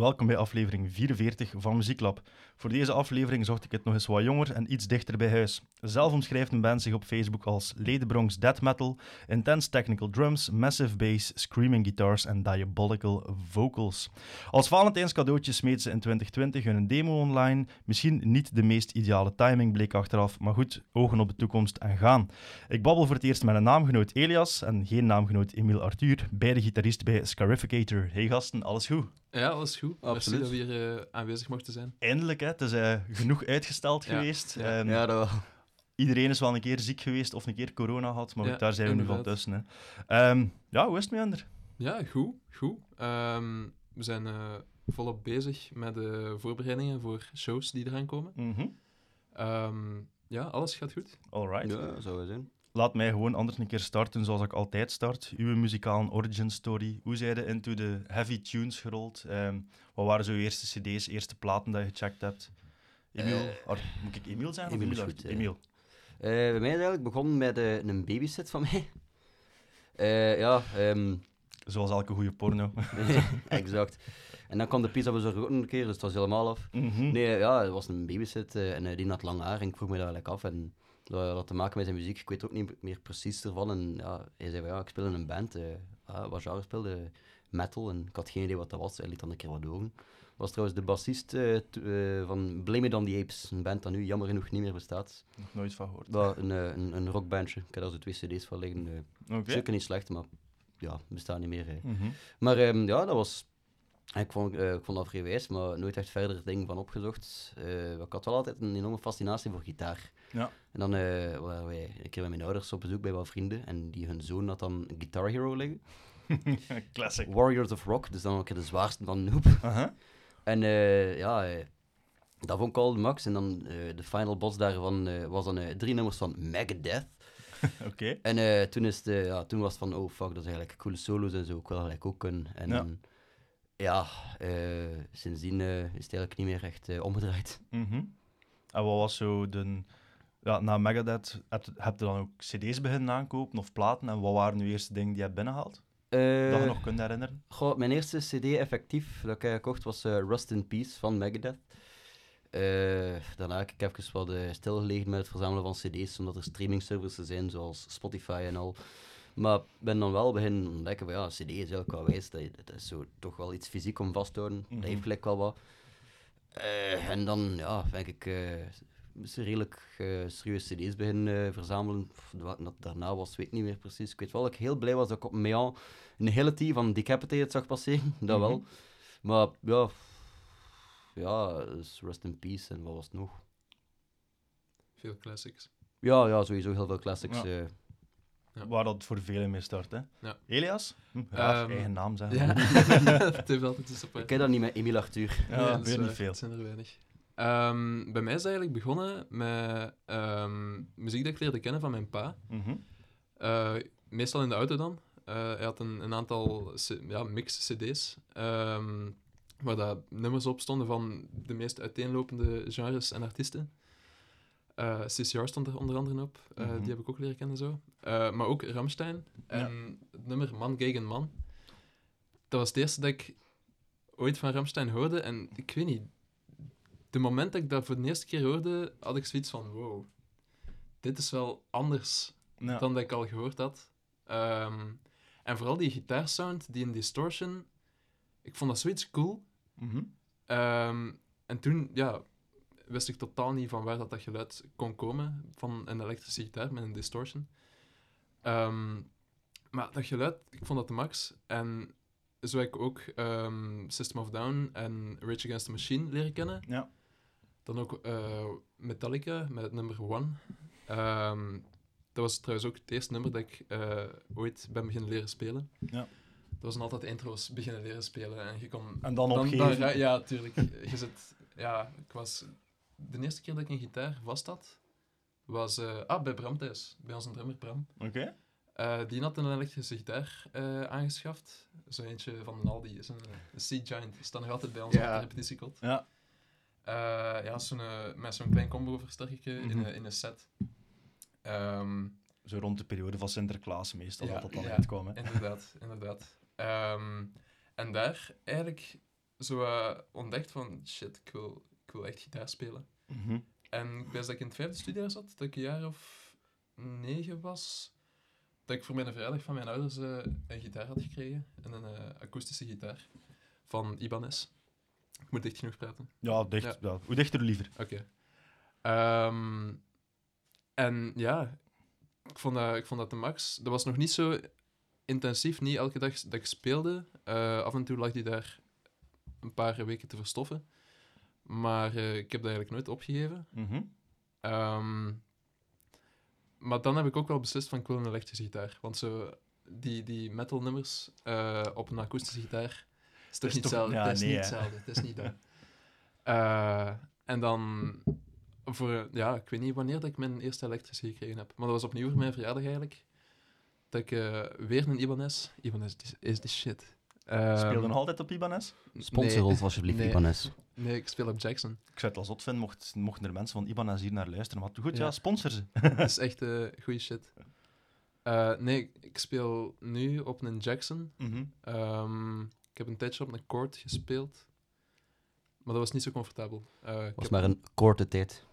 welkom bij aflevering 44 van Muzieklab. Voor deze aflevering zocht ik het nog eens wat jonger en iets dichter bij huis. Zelf omschrijft een band zich op Facebook als Ledebronx Death Metal, Intense Technical Drums, Massive Bass, Screaming Guitars en Diabolical Vocals. Als Valentijns cadeautje smeet ze in 2020 hun demo online. Misschien niet de meest ideale timing, bleek achteraf, maar goed, ogen op de toekomst en gaan. Ik babbel voor het eerst met een naamgenoot Elias en geen naamgenoot Emile Arthur, beide gitarist bij Scarificator. Hey gasten, alles goed? Ja, alles goed. Absoluut. Merci dat we hier eh, aanwezig mochten zijn. Eindelijk, hè. het is eh, genoeg uitgesteld Ja, geweest. ja. Ehm, Ja, dat wel. Iedereen is wel een keer ziek geweest of een keer corona had, maar Ja, daar zijn we nu van tussen. Hè. Ehm, ja, hoe is het met Ander? Ja, goed. goed. Ehm, we zijn eh, volop bezig met de voorbereidingen voor shows die eraan komen. Ehm, ja, alles gaat goed. Alright. Ja, zou wel zijn. Laat mij gewoon anders een keer starten zoals ik altijd start. Uw muzikale origin story. Hoe zij je into de heavy tunes gerold? Ehm, wat waren zo eerste cd's, eerste platen dat je gecheckt hebt? Emiel, Eh, moet ik Emiel zijn? of Emiel is goed, ja. Emiel. Eh, bij mij is eigenlijk begonnen met eh, een babysit van mij. Eh, ja, ehm, Zoals elke goede porno. exact. En dan kwam de pizza bezorger ook nog een keer, dus het was helemaal af. Mhm. Nee, ja, het was een babysit eh, en eh, die had lang haar en ik vroeg me dat eigenlijk af. En dat had te maken met zijn muziek, ik weet ook niet meer precies ervan. En ja, hij zei van ja, ik speel in een band. genre speelde? Metal. En ik had geen idee wat dat was, hij liet dan een keer wat horen. was trouwens de bassist eh, eh, van Blame It On The Apes, een band dat nu jammer genoeg niet meer bestaat. Nog nooit van gehoord. Dat, een, een, een rockbandje, ik heb daar zo twee cd's van liggen. Oké. Zeker niet slecht, maar ja, bestaat niet meer. Mhm. Maar ehm, ja, dat was... Ik vond, eh, ik vond dat vrij wijs, maar nooit echt verder ding van opgezocht. Eh, ik had wel altijd een enorme fascinatie voor gitaar. Ja. En dan eh, waren wij een keer met mijn ouders op bezoek bij wat vrienden. En die, hun zoon had dan Guitar Hero liggen. Classic. Warriors of Rock, dus dan ook de zwaarste van hoep. Aha. En ja, dat vond ik al max. En dan de final boss daarvan was dan drie nummers van Megadeth. Oké. En toen, is de, ja, toen was het van, oh fuck, dat is eigenlijk coole solo's en zo. Ik wil dat eigenlijk ook kunnen. En Ja. Ja, eh, sindsdien eh, is het eigenlijk niet meer echt eh, omgedraaid. Mhm. En wat was zo de... Ja, na Megadeth, heb, heb je dan ook cd's beginnen aankopen of platen? En wat waren uw eerste dingen die je hebt binnengehaald? Eh, dat je nog kunt herinneren? goh, mijn eerste cd effectief dat ik gekocht was Rust in Peace van Megadeth. Eh, daarna heb ik even wat stilgelegen met het verzamelen van cd's, omdat er streaming services zijn, zoals Spotify en al. Maar ik ben dan wel beginnen ontdekken van ja, cd is wel wijs, dat, dat is zo toch wel iets fysiek om vast te houden. Mhm. Dat heeft gelijk wel wat. Eh, en dan, ja, denk ik, er redelijk eh serieuze cd's beginnen verzamelen. Dat daarna was, weet ik niet meer precies. Ik weet wel dat ik heel blij was dat ik op Mean een hele team van Decapitated zag passeren, dat Mhm. wel. Maar ja, ja, dus Rest in Peace en wat was het nog? Veel classics. Ja, ja, sowieso heel veel classics. Ja. Ja. Waar dat voor velen mee start, hè? Ja. Elias? Hm, raar, Ehm, eigen naam zeggen. Ja, het heeft altijd eens op ik ken dat niet met Emile Arthur. Ja, dat niet veel. Het zijn er weinig. Ehm, bij mij is het eigenlijk begonnen met ehm, muziek dat ik leerde kennen van mijn pa. Mhm. Eh, meestal in de auto dan. Eh, hij had een, een aantal c- ja, mix-cd's, ehm, waar dat nummers op stonden van de meest uiteenlopende genres en artiesten. Eh CCR stond er onder andere op, Eh, Mhm. die heb ik ook leren kennen zo. Eh, maar ook Ramstein en het nummer Man Gegen Man. Dat was het eerste dat ik ooit van Ramstein hoorde en ik weet niet, de moment dat ik dat voor de eerste keer hoorde, had ik zoiets van wow, dit is wel anders Ja. dan dat ik al gehoord had. Ehm, en vooral die gitaarsound, die in distortion, ik vond dat zoiets cool. Mhm. Ehm, en toen, ja, wist ik totaal niet van waar dat, dat geluid kon komen, van een elektrische gitaar met een distortion. Ehm, maar dat geluid, ik vond dat de max. En zo heb ik ook ehm, System of Down en Rage Against the Machine leren kennen. Ja. Dan ook eh, Metallica met het nummer One. Ehm, dat was trouwens ook het eerste nummer dat ik eh, ooit ben beginnen leren spelen. Ja. Dat was dan altijd intro's beginnen leren spelen. En je kon... En dan opgeven. ra- ja, tuurlijk. Je zit... Ja, ik was... De eerste keer dat ik een gitaar vast had, was... eh, ah, bij Bram thuis. Bij onze drummer Bram. Oké. Eh, die had een elektrische gitaar eh, aangeschaft. Zo eentje van een Aldi. Zo'n een Sea Giant. Die staat nog altijd bij ons Ja. op de repetitiekot. Ja. Ja, zo'n, met zo'n klein combo-versterkertje in, Mhm. in een set. Ehm, Zo rond de periode van Sinterklaas meestal Ja, dat dat dan ja. uitkwam. Hè. inderdaad, inderdaad. Ehm, en daar eigenlijk zo ontdekt van, shit, wil, ik wil echt gitaar spelen. Mhm. En ik wist dat ik in het vijfde studiejaar zat, dat ik een jaar of negen was, dat ik voor mijn verjaardag van mijn ouders eh, een gitaar had gekregen. En een eh, akoestische gitaar van Ibanez. Ik moet dicht genoeg praten. Ja, dicht, Ja. ja. hoe dichter liever. Oké. Ehm, en ja, ik vond, dat, ik vond dat de max. Dat was nog niet zo intensief, niet elke dag dat ik speelde. Eh, af en toe lag die daar een paar weken te verstoffen. Maar eh, ik heb dat eigenlijk nooit opgegeven. Mhm. Ehm, maar dan heb ik ook wel beslist van ik wil een elektrische gitaar. Want zo, die, die metal nummers eh, op een akoestische gitaar is toch niet hetzelfde. ja, is nee, niet hetzelfde. Het is niet dat. Eh, en dan voor, ja, ik weet niet wanneer dat ik mijn eerste elektrische gekregen heb. Maar dat was opnieuw voor mijn verjaardag eigenlijk. Dat ik weer een Ibanez. Ibanez is, is de shit. Ehm, Speelde nog altijd op Ibanez? Sponsor ons alsjeblieft, nee. Ibanez. Nee, ik speel op Jackson. Ik zou het wel zot vinden mocht, mochten er mensen van Ibanez hier naar luisteren. Maar goed, Ja. ja, sponsor ze. Dat is echt eh goede shit. Eh, nee, ik speel nu op een Jackson. Mhm. Ehm, ik heb een tijdje op een Chord gespeeld. Maar dat was niet zo comfortabel. Eh, ik was heb- maar een korte tijd.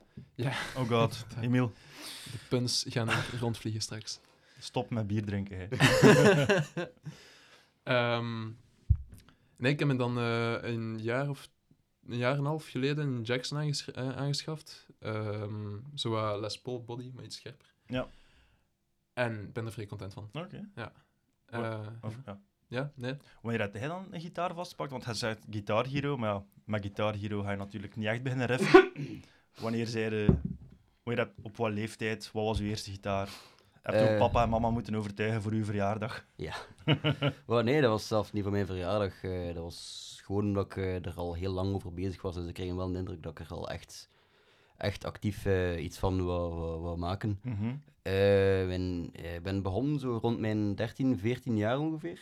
Oh god, Emiel, De puns gaan rondvliegen straks. stop met bier drinken. hè. Ehm, nee, ik heb me dan eh, een jaar of een jaar en een half geleden een Jackson aanges- eh, aangeschaft. Ehm zo Les Paul body, maar iets scherper. Ja. En ik ben er vrij content van. Oké. Eh, Of, ja. ja, nee. Wanneer had hij dan een gitaar vastpakt? Want hij zei Guitar Hero, maar ja, met Guitar Hero ga je natuurlijk niet echt beginnen riffen. Wanneer zei de, wanneer op wat leeftijd, wat was uw eerste gitaar? Heb je ook Eh. papa en mama moeten overtuigen voor uw verjaardag? Well, nee, dat was zelfs niet voor mijn verjaardag. eh, dat was gewoon omdat ik eh, er al heel lang over bezig was. Dus ik kreeg wel de indruk dat ik er al echt, echt actief iets van wou, maken. Mhm. Ik ben, eh, ben begonnen zo rond mijn 13, 14 jaar ongeveer.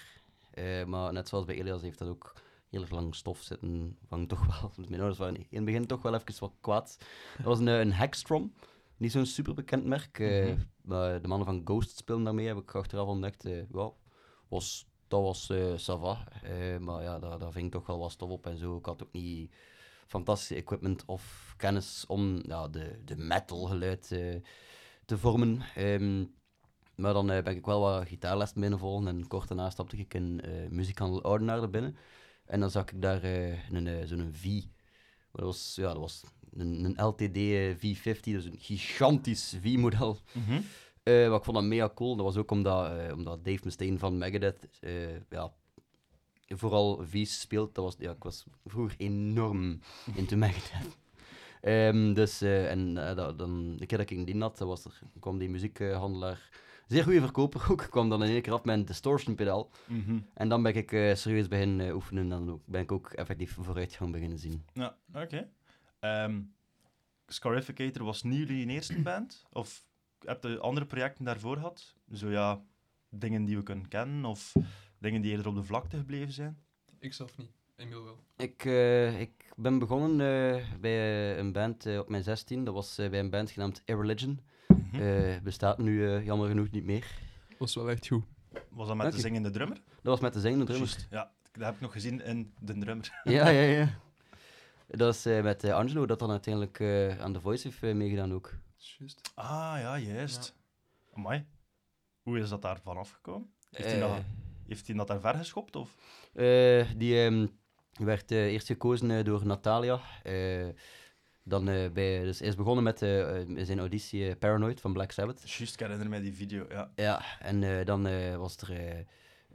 Maar net zoals bij Elias heeft dat ook heel erg lang stof zitten. Vang toch wel. Dus mijn ouders waren in het begin toch wel even wat kwaad. Dat was een, een Hexstrom. Niet zo'n super bekend merk. eh, Mhm. maar de mannen van Ghost spelen daarmee, heb ik achteraf ontdekt. eh ja, was, dat was eh ça va. Eh, maar ja, daar, daar ving toch wel wat stof op en zo. Ik had ook niet fantastische equipment of kennis om ja, de, de metal geluid te vormen. Ehm, maar dan ben ik wel wat gitaarlessen binnenvolgen en kort daarna stapte ik in muzikhandel Oudenaarde binnen. En dan zag ik daar een, zo'n V. Maar Dat was, ja, dat was een, een LTD eh, V50, dus een gigantisch V-model. Mhm. Eh, maar ik vond dat mega cool. Dat was ook omdat, eh, omdat Dave Mustaine van Megadeth eh, ja, vooral V's speelt. Dat was, ja, ik was vroeger enorm into Megadeth. Ehm, dus, en dat, dan, de keer dat ik in die dat was er, kwam die muziekhandelaar, zeer goede verkoper ook, kwam dan in één keer af met een distortion pedaal. Mhm. En dan ben ik serieus beginnen eh, oefenen en dan ben ik ook effectief vooruitgang beginnen zien. Ja, oké. Ehm, Scarificator was niet jullie eerste band? Of heb je andere projecten daarvoor gehad? Zo ja, dingen die we kunnen kennen of dingen die eerder op de vlakte gebleven zijn? Ik zelf niet. Emiel wel. Ik, eh, ik ben begonnen eh, bij eh, een band op mijn 16. Dat was eh, bij een band genaamd Irreligion. Eh, bestaat nu eh, jammer genoeg niet meer. Was wel echt goed. Was dat met de zingende drummer? Dat was met de zingende drummer. Ja, dat heb ik nog gezien in de drummer. Ja, ja, ja. Dat is eh, met eh, Angelo dat dan uiteindelijk eh, aan The Voice heeft meegedaan ook. Juist. Ah, ja, juist. Amai. Hoe is dat daar vanaf gekomen? Heeft hij dat, heeft hij dat daar ver geschopt? Of? eh, die ehm, werd eh, eerst gekozen door Natalia. Eh, dan eh, bij, dus hij is begonnen met zijn auditie Paranoid van Black Sabbath. Juist, ik herinner mij die video, ja. Ja, en eh, dan eh, was er...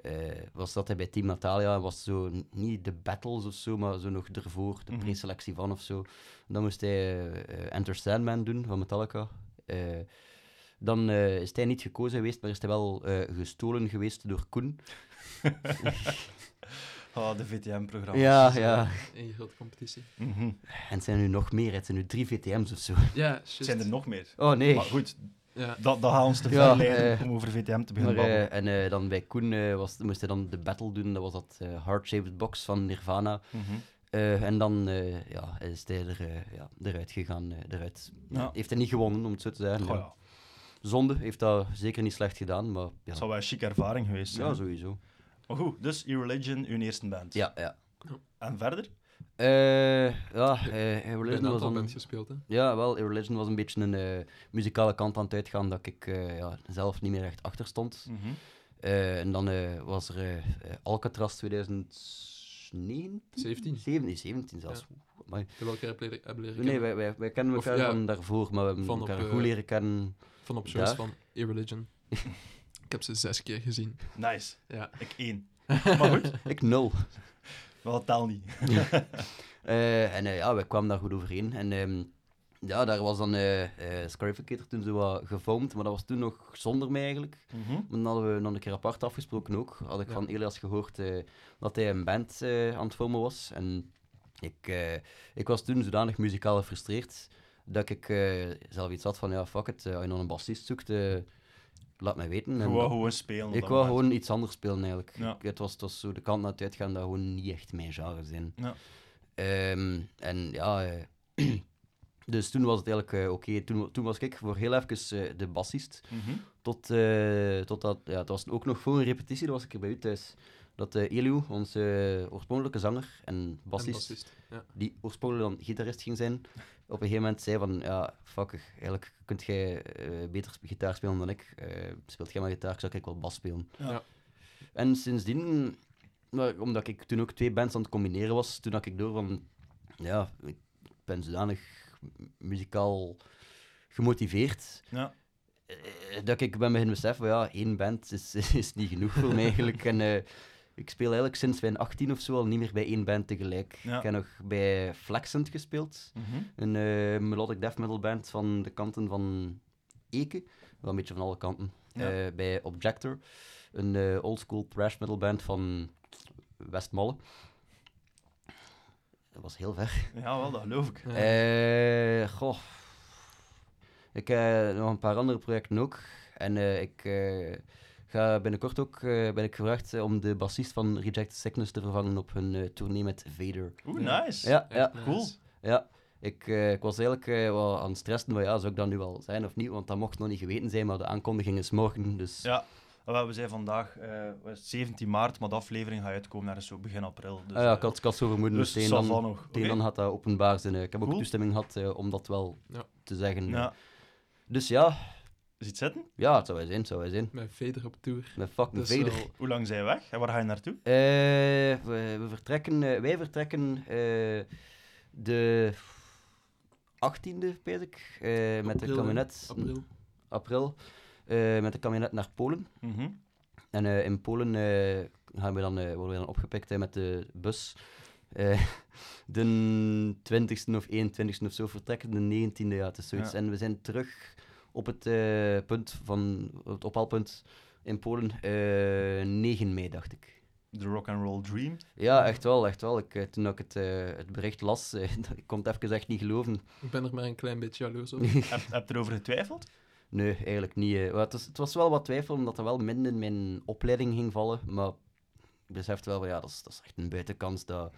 eh, was dat hij bij Team Natalia en was zo niet de battles of zo, maar zo nog ervoor, de Mhm. preselectie van of zo. Dan moest hij eh, eh, Enter Sandman doen van Metallica. Eh, dan eh, is hij niet gekozen geweest, maar is hij wel eh, gestolen geweest door Koen. Ah, de VTM-programma's. Ja, ja. Een grote competitie. Mhm. En het zijn er nu nog meer, het zijn nu drie VTM's of zo. Ja, juist. Zijn er nog meer? Oh nee. Maar goed, Ja. dat, dat gaat ons te ver Ja, leiden eh, om over VTM te Maar, beginnen babbelen. eh, en eh, dan bij Koen eh, was, moest hij dan de battle doen, dat was dat eh, Heart Shaped Box van Nirvana. Mhm. Eh, en dan eh, ja, is hij er, eh, ja, eruit gegaan. eh, eruit. Ja. Heeft hij niet gewonnen, om het zo te zeggen. Goh, ja. ja. Zonde, heeft dat zeker niet slecht gedaan, maar ja, Het zou wel een chique ervaring geweest zijn. ja sowieso. Maar goed, dus Irreligion, uw eerste band. Ja, ja. En verder? Eh, ja, eh een was band gespeeld, hè. Ja, wel, Irreligion was een beetje een eh, muzikale kant aan het uitgaan dat ik eh, ja, zelf niet meer echt achter stond. Mhm. Eh, en dan eh, was er eh, Alcatraz 2019? 17. 17, 17 zelfs. Amai. Welke heb je leren- hebben leren Nee, kennen? wij, wij, wij kennen Of, elkaar ja, van daarvoor, maar we hebben van op, elkaar eh, goed leren kennen. Van op shows daar. van Irreligion. ik heb ze zes keer gezien. Nice. Ja. Ik één. Maar goed, Ik nul. Wel tel niet. Eh, en eh, ja, wij kwamen daar goed overeen. En ehm, ja, daar was dan Scarificator toen zo wat maar dat was toen nog zonder mij eigenlijk. Maar dan hadden we nog een keer apart afgesproken ook. Had ik Ja. van Elias gehoord eh, dat hij een band aan het filmen was. En ik, ik was toen zodanig muzikaal gefrustreerd dat ik zelf iets had van, ja, fuck it, eh, als je nog een bassist zoekt, laat mij weten. Je En wou dat- gewoon spelen. ik dat wou gewoon iets anders spelen eigenlijk. Ja. Ik- het, was, het was zo de kant naar het uitgaan dat gewoon niet echt mijn genre zijn. Ja. Ehm, en ja, eh, dus toen was het eigenlijk eh, oké. Toen, toen was ik voor heel even eh, de bassist. Mhm. Tot, eh, totdat, ja, het was ook nog voor een repetitie, dat was ik er bij u thuis. Dat eh Eliu, onze oorspronkelijke zanger en bassist. Ja. die oorspronkelijk dan gitarist ging zijn, op een gegeven moment zei van, ja, fuck, eigenlijk kunt jij eh, beter gitaar spelen dan ik. Eh, speelt jij maar gitaar, zou ik wel bas spelen. Ja. En sindsdien, maar omdat ik toen ook twee bands aan het combineren was, toen had ik door van, ja, ik ben zodanig muzikaal gemotiveerd, Ja. eh, dat ik ben beginnen beseffen, van, ja, één band is, is niet genoeg voor mij eigenlijk. En eh, ik speel eigenlijk sinds mijn 18 of zo al niet meer bij één band tegelijk. Ja. Ik heb nog bij Flexent gespeeld, Mhm. een eh, melodic death metal band van de kanten van Eke, wel een beetje van alle kanten. Ja. Eh, bij Objector, een eh oldschool thrash metal band van Westmalle. Dat was heel ver. Ja, wel, dat geloof ik. Eh, goh. Ik heb nog een paar andere projecten ook. En eh, ik eh, ga binnenkort ook eh, ben ik gevraagd eh, om de bassist van Rejected Sickness te vervangen op hun eh, tournee met Vader. Oeh, nice. Ja, ja, nice. cool. ja. Ik, eh, ik was eigenlijk eh, wel aan het stressen, maar ja, zou ik dat nu wel zijn of niet? Want dat mocht nog niet geweten zijn, maar de aankondiging is morgen, dus... Ja. Wel, We zijn vandaag eh, wat is het, 17 maart, maar de aflevering gaat uitkomen naar zo begin april. Dus, Ah ja, ik had, ik had zo vermoeden, dus zal dan, nog. dan gaat dat openbaar zijn. Ik heb ook toestemming gehad eh, om dat wel Ja. te zeggen. Ja. Dus ja, Is het zitten? ja, het zou wel zijn, het zou wel zijn. Met Vader op tour. Met fucking wel- Hoe lang zijn we weg en waar ga je naartoe? Eh, we, we vertrekken, eh, wij vertrekken eh, de 18e, weet ik, eh, met de kabinet. April. april, eh, met de kabinet naar Polen. Mhm. En eh, in Polen eh, gaan we dan, eh, worden we dan opgepikt met de bus. Eh, de 20e of 21e of zo vertrekken, de 19e, ja, het is zoiets. Ja. En we zijn terug op het eh, punt van, het ophaalpunt in Polen, eh 9 mei, dacht ik. De Rock and Roll Dream. Ja, echt wel, echt wel. Ik, eh, toen ik het, eh, het bericht las, eh, ik kon het even echt niet geloven. Ik ben er maar een klein beetje jaloers op. Heb, heb je erover getwijfeld? Nee, eigenlijk niet. eh. Het, was, het was wel wat twijfel, omdat er wel midden in mijn opleiding ging vallen. Maar ik besefte wel van, ja, dat is, dat is echt een buitenkans dat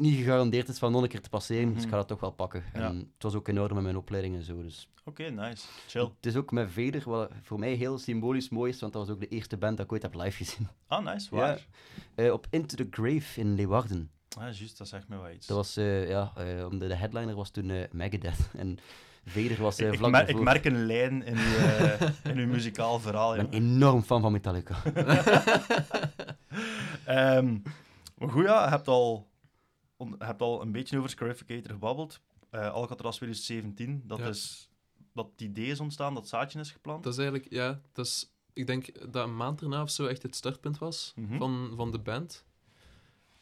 niet gegarandeerd is van nog een keer te passeren. Dus ik Mhm. ga dat toch wel pakken. Ja. En het was ook in orde met mijn opleiding en zo. Dus. Oké, nice. Chill. Het is ook met Vader, wat voor mij heel symbolisch mooi is, want dat was ook de eerste band dat ik ooit heb live gezien. Ah, nice. Waar? Eh, op Into the Grave in Leeuwarden. Ah, juist, dat zegt me wel iets. Dat was, eh, ja, eh, omdat de headliner was toen eh, Megadeth. En Vader was ik, ik, vlak ik daarvoor. merk een lijn in uw, in uw muzikaal verhaal. Ik ben enorm fan van Metallica. Ehm, maar goed, ja, je hebt al, hebt al een beetje over Scarificator gebabbeld. Eh Alcatraz 2017, dat Ja. is dat het idee is ontstaan, dat zaadje is geplant. Dat is eigenlijk, ja, dat is, ik denk dat een maand erna of zo echt het startpunt was Mhm. van, van de band.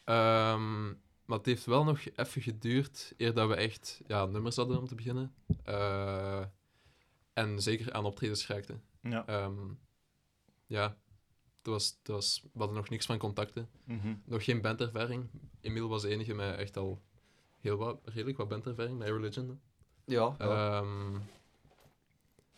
Ehm, maar het heeft wel nog even geduurd eer dat we echt ja, nummers hadden om te beginnen. Eh, en zeker aan optredens geraakten. Ja. Ehm, ja, het was, het was, we hadden nog niks van contacten. Mhm. Nog geen bandervaring. Emil was de enige met echt al heel wat, redelijk wat bandervaring, met Religion. Ja. Ehm,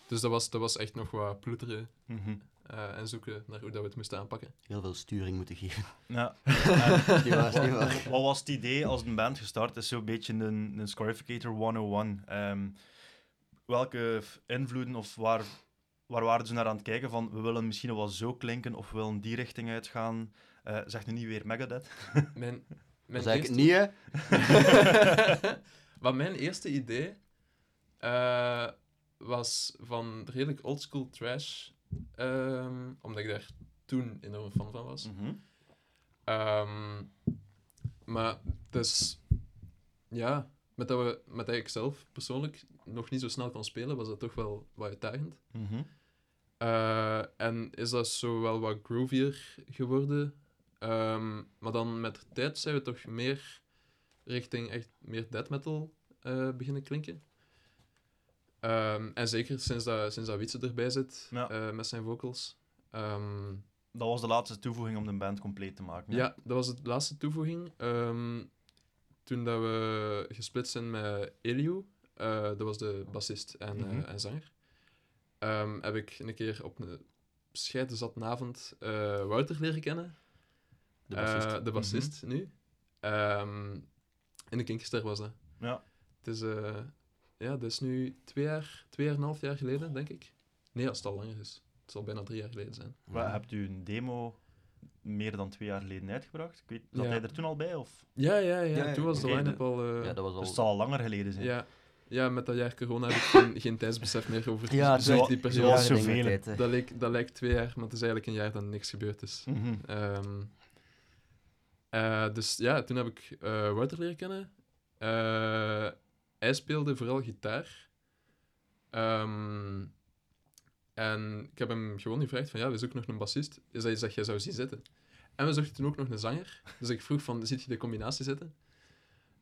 dus dat was, dat was echt nog wat ploeteren Mhm. eh, en zoeken naar hoe dat we het moesten aanpakken. Heel veel sturing moeten geven. Ja. Niet waar, niet waar. Wat, was het idee als een band gestart is? Zo'n beetje een, een Scarificator 101. Ehm, welke invloeden of waar, waar waren ze naar aan het kijken van we willen misschien wel zo klinken of we willen die richting uitgaan? Eh zeg nu niet weer Megadeth. Mijn, Dat mijn is eigenlijk niet, hè? maar mijn eerste idee eh, was van redelijk oldschool trash, ehm, omdat ik daar toen enorm fan van was. Ehm, maar dus, ja, met dat, we, met dat ik zelf persoonlijk nog niet zo snel kon spelen, was dat toch wel wat uitdagend. Mhm. Eh, en is dat zo wel wat groovier geworden. Ehm, maar dan met de tijd zijn we toch meer richting echt meer death metal eh, beginnen klinken. Ehm, en zeker sinds dat, sinds dat Wietse erbij zit Ja. eh, met zijn vocals. Ehm, Dat was de laatste toevoeging om de band compleet te maken. ja, dat was de laatste toevoeging. Toen dat we gesplit zijn met Elio, dat was de bassist en, Mhm. en zanger, ehm, heb ik een keer op een scheidenzatne avond eh, Wouter leren kennen. De bassist. Eh, de bassist nu. Ehm, in de Kinkerster was dat. Ja. Het is, eh, ja, dat is nu twee jaar, twee jaar en een half jaar geleden, denk ik. Nee, als het al langer is. Het zal bijna drie jaar geleden zijn. Wat, hebt u een demo meer dan twee jaar geleden uitgebracht? Ik weet, zat Ja. hij er toen al bij? Of? Ja, ja, ja. Toen was de line-up al... eh, Ja, dat was Dus het zal al langer geleden zijn. Ja, ja, met dat jaar corona heb ik geen, geen tijdsbesef meer over Ja, dus zo- echt die periode. zoveel. hè. Dat, leek, dat lijkt twee jaar, maar het is eigenlijk een jaar dat niks gebeurd is. Ehm, eh, dus ja, toen heb ik eh Wouter leren kennen. Eh, hij speelde vooral gitaar. Ehm, en ik heb hem gewoon gevraagd van, ja, we zoeken nog een bassist. Is dat iets dat jij zou zien zitten? En we zochten toen ook nog een zanger. Dus ik vroeg van, ziet je de combinatie zitten?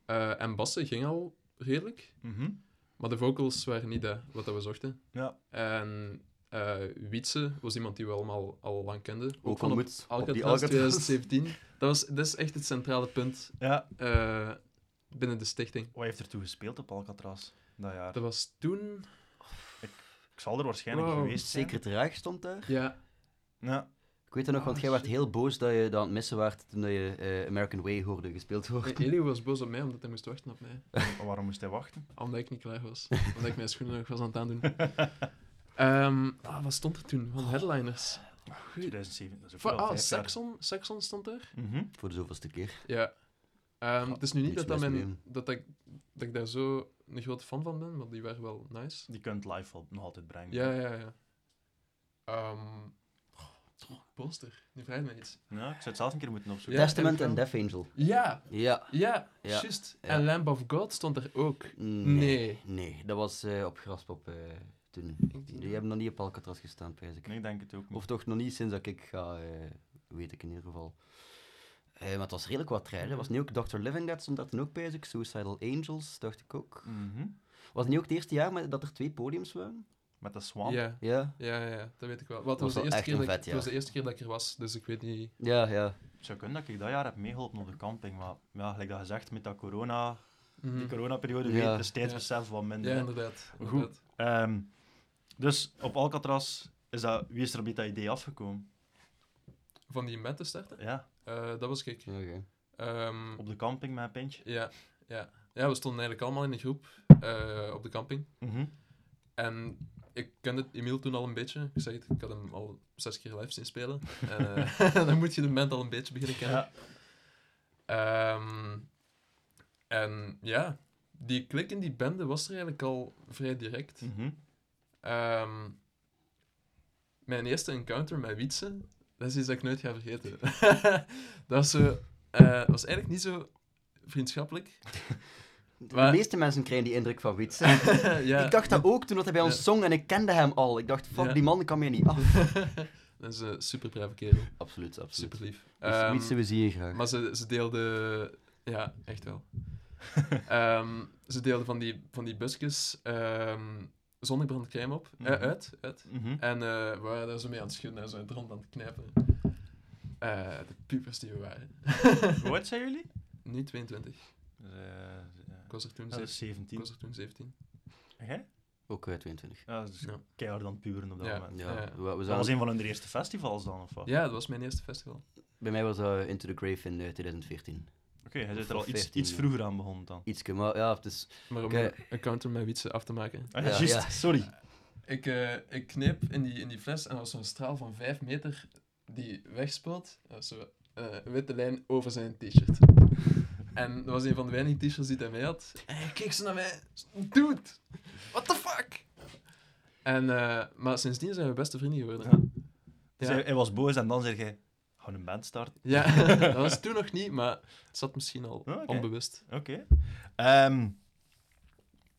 Eh, en bassen ging al redelijk. Mhm. Maar de vocals waren niet dat, wat dat we zochten. Ja. En eh Wietse was iemand die we allemaal al lang kenden. Ook van op ontmoet op die Alcatraz Alcatraz. 2017. Dat, was, dat is echt het centrale punt ja. eh, binnen de stichting. Wat heeft er toen gespeeld op Alcatraz dat jaar? Dat was toen... Ik zal er waarschijnlijk Wow. geweest zijn. Zeker terecht stond daar. Ja, Ja. Ik weet het nog, want Ah, jij werd heel boos dat je dat aan het missen waard toen je eh, American Way hoorde gespeeld worden. Elio was boos op mij omdat hij moest wachten op mij. Maar waarom moest hij wachten? Omdat ik niet klaar was. Omdat ik mijn schoenen nog was aan het aandoen. Ehm ah, wat stond er toen? Van headliners. Goed. 2007, dat is ook ah. Saxon, Saxon stond er. Mhm. Voor de zoveelste keer. Ja. Ehm, het is nu niet dat, dat, mijn, ik, dat ik daar zo een grote fan van ben, maar die waren wel nice. Die kunt live nog altijd brengen. Ja, ja, ja. Ehm poster, die vraagt mij iets. Ja, ik zou het zelf een keer moeten opzoeken. Ja, Testament en. Death Angel. Ja, Ja. ja, Ja, juist. ja. En Lamb of God stond er ook. Nee. Nee. Nee, dat was eh, op Graspop eh, toen. Die hebben nog niet op Alcatraz gestaan, prijs ik. Nee, ik denk het ook niet. Of toch nog niet sinds dat ik ga, eh, weet ik in ieder geval. Eh, maar het was redelijk wat treinen. Was niet ook Dr. Living Dead stond daar toen ook bij? Suicidal Angels, dacht ik ook. Mhm. Was het niet ook het eerste jaar met, dat er twee podiums waren? Met de Swamp. Ja, Ja. ja, ja, dat weet ik wel. Wat was was de eerste keer dat ik, het was de eerste keer dat ik er was, dus ik weet niet. Ja, ja. Het zou kunnen dat ik dat jaar heb meegeholpen op de camping, maar ja, gelijk dat gezegd, met dat corona, Mhm. die coronaperiode, Ja. weet, is tijdsbesef wat minder. Ja, inderdaad. Goed. inderdaad. Ehm, dus op Alcatraz, is dat, wie is er met dat idee afgekomen? Van die band te starten, Ja, Eh, dat was ik. Oké. Ehm, op de camping met een pintje. ja, ja. ja, we stonden eigenlijk allemaal in een groep eh, op de camping. Mhm. En ik kende Emiel toen al een beetje. Ik zeg het, ik had hem al zes keer live zien spelen. En, eh, dan moet je de band al een beetje beginnen kennen. Ja. Ehm, en ja, die klik in die bende was er eigenlijk al vrij direct. Mhm. Ehm, mijn eerste encounter met Wietse, dat is iets dat ik nooit ga vergeten. dat was, zo, eh, was eigenlijk niet zo vriendschappelijk. De Maar- meeste mensen krijgen die indruk van Wietse. ja, ik dacht dat ook toen dat hij bij ons Ja. zong en ik kende hem al. Ik dacht, fuck, Ja. die man kan mij niet af. dat is een super brave kerel. Absoluut, absoluut. Super lief. Dus Wietse, we zien je graag. Maar ze, ze deelde... Ja, echt wel. Ehm, ze deelde van die, van die busjes um, zonnebrandcrème op. Eh, Mhm. uit, uit. Mhm. En eh, we waren daar zo mee aan het schudden en zo in het rond aan het knijpen. Eh, de pupers die we waren. Hoe oud zijn jullie? Nu 22. Dus, eh, Ik was er toen, dat is zeven- ik 17. was er toen 17. Jij? Ook eh, 22. Ja, dat is Ja. keihard aan het puren op dat Ja. moment. Ja, Ja. we, we Dat zijn- was een van hun eerste festivals dan, of wat? Ja, dat was mijn eerste festival. Bij mij was dat Into the Grave in eh, 2014. Oké, hij zit er al iets, 15, iets ja. vroeger aan begonnen dan. Ietske, maar ja, het is... Maar om Oké. een encounter met Wietse af te maken. Ah, Ja, juist, ja. sorry. Ik, eh, ik kneep in die, in die fles en er was zo'n straal van 5 meter die wegspoelt. Dat was zo, eh, een witte lijn over zijn t-shirt. En dat was een van de weinige t-shirts die hij mee had. En hij keek ze naar mij. Dude, what the fuck? En, eh, maar sindsdien zijn we beste vrienden geworden. Ja. Dus hij, hij was boos en dan zei hij, gaan een band starten. ja. dat was toen nog niet, maar het zat misschien al onbewust. Oké.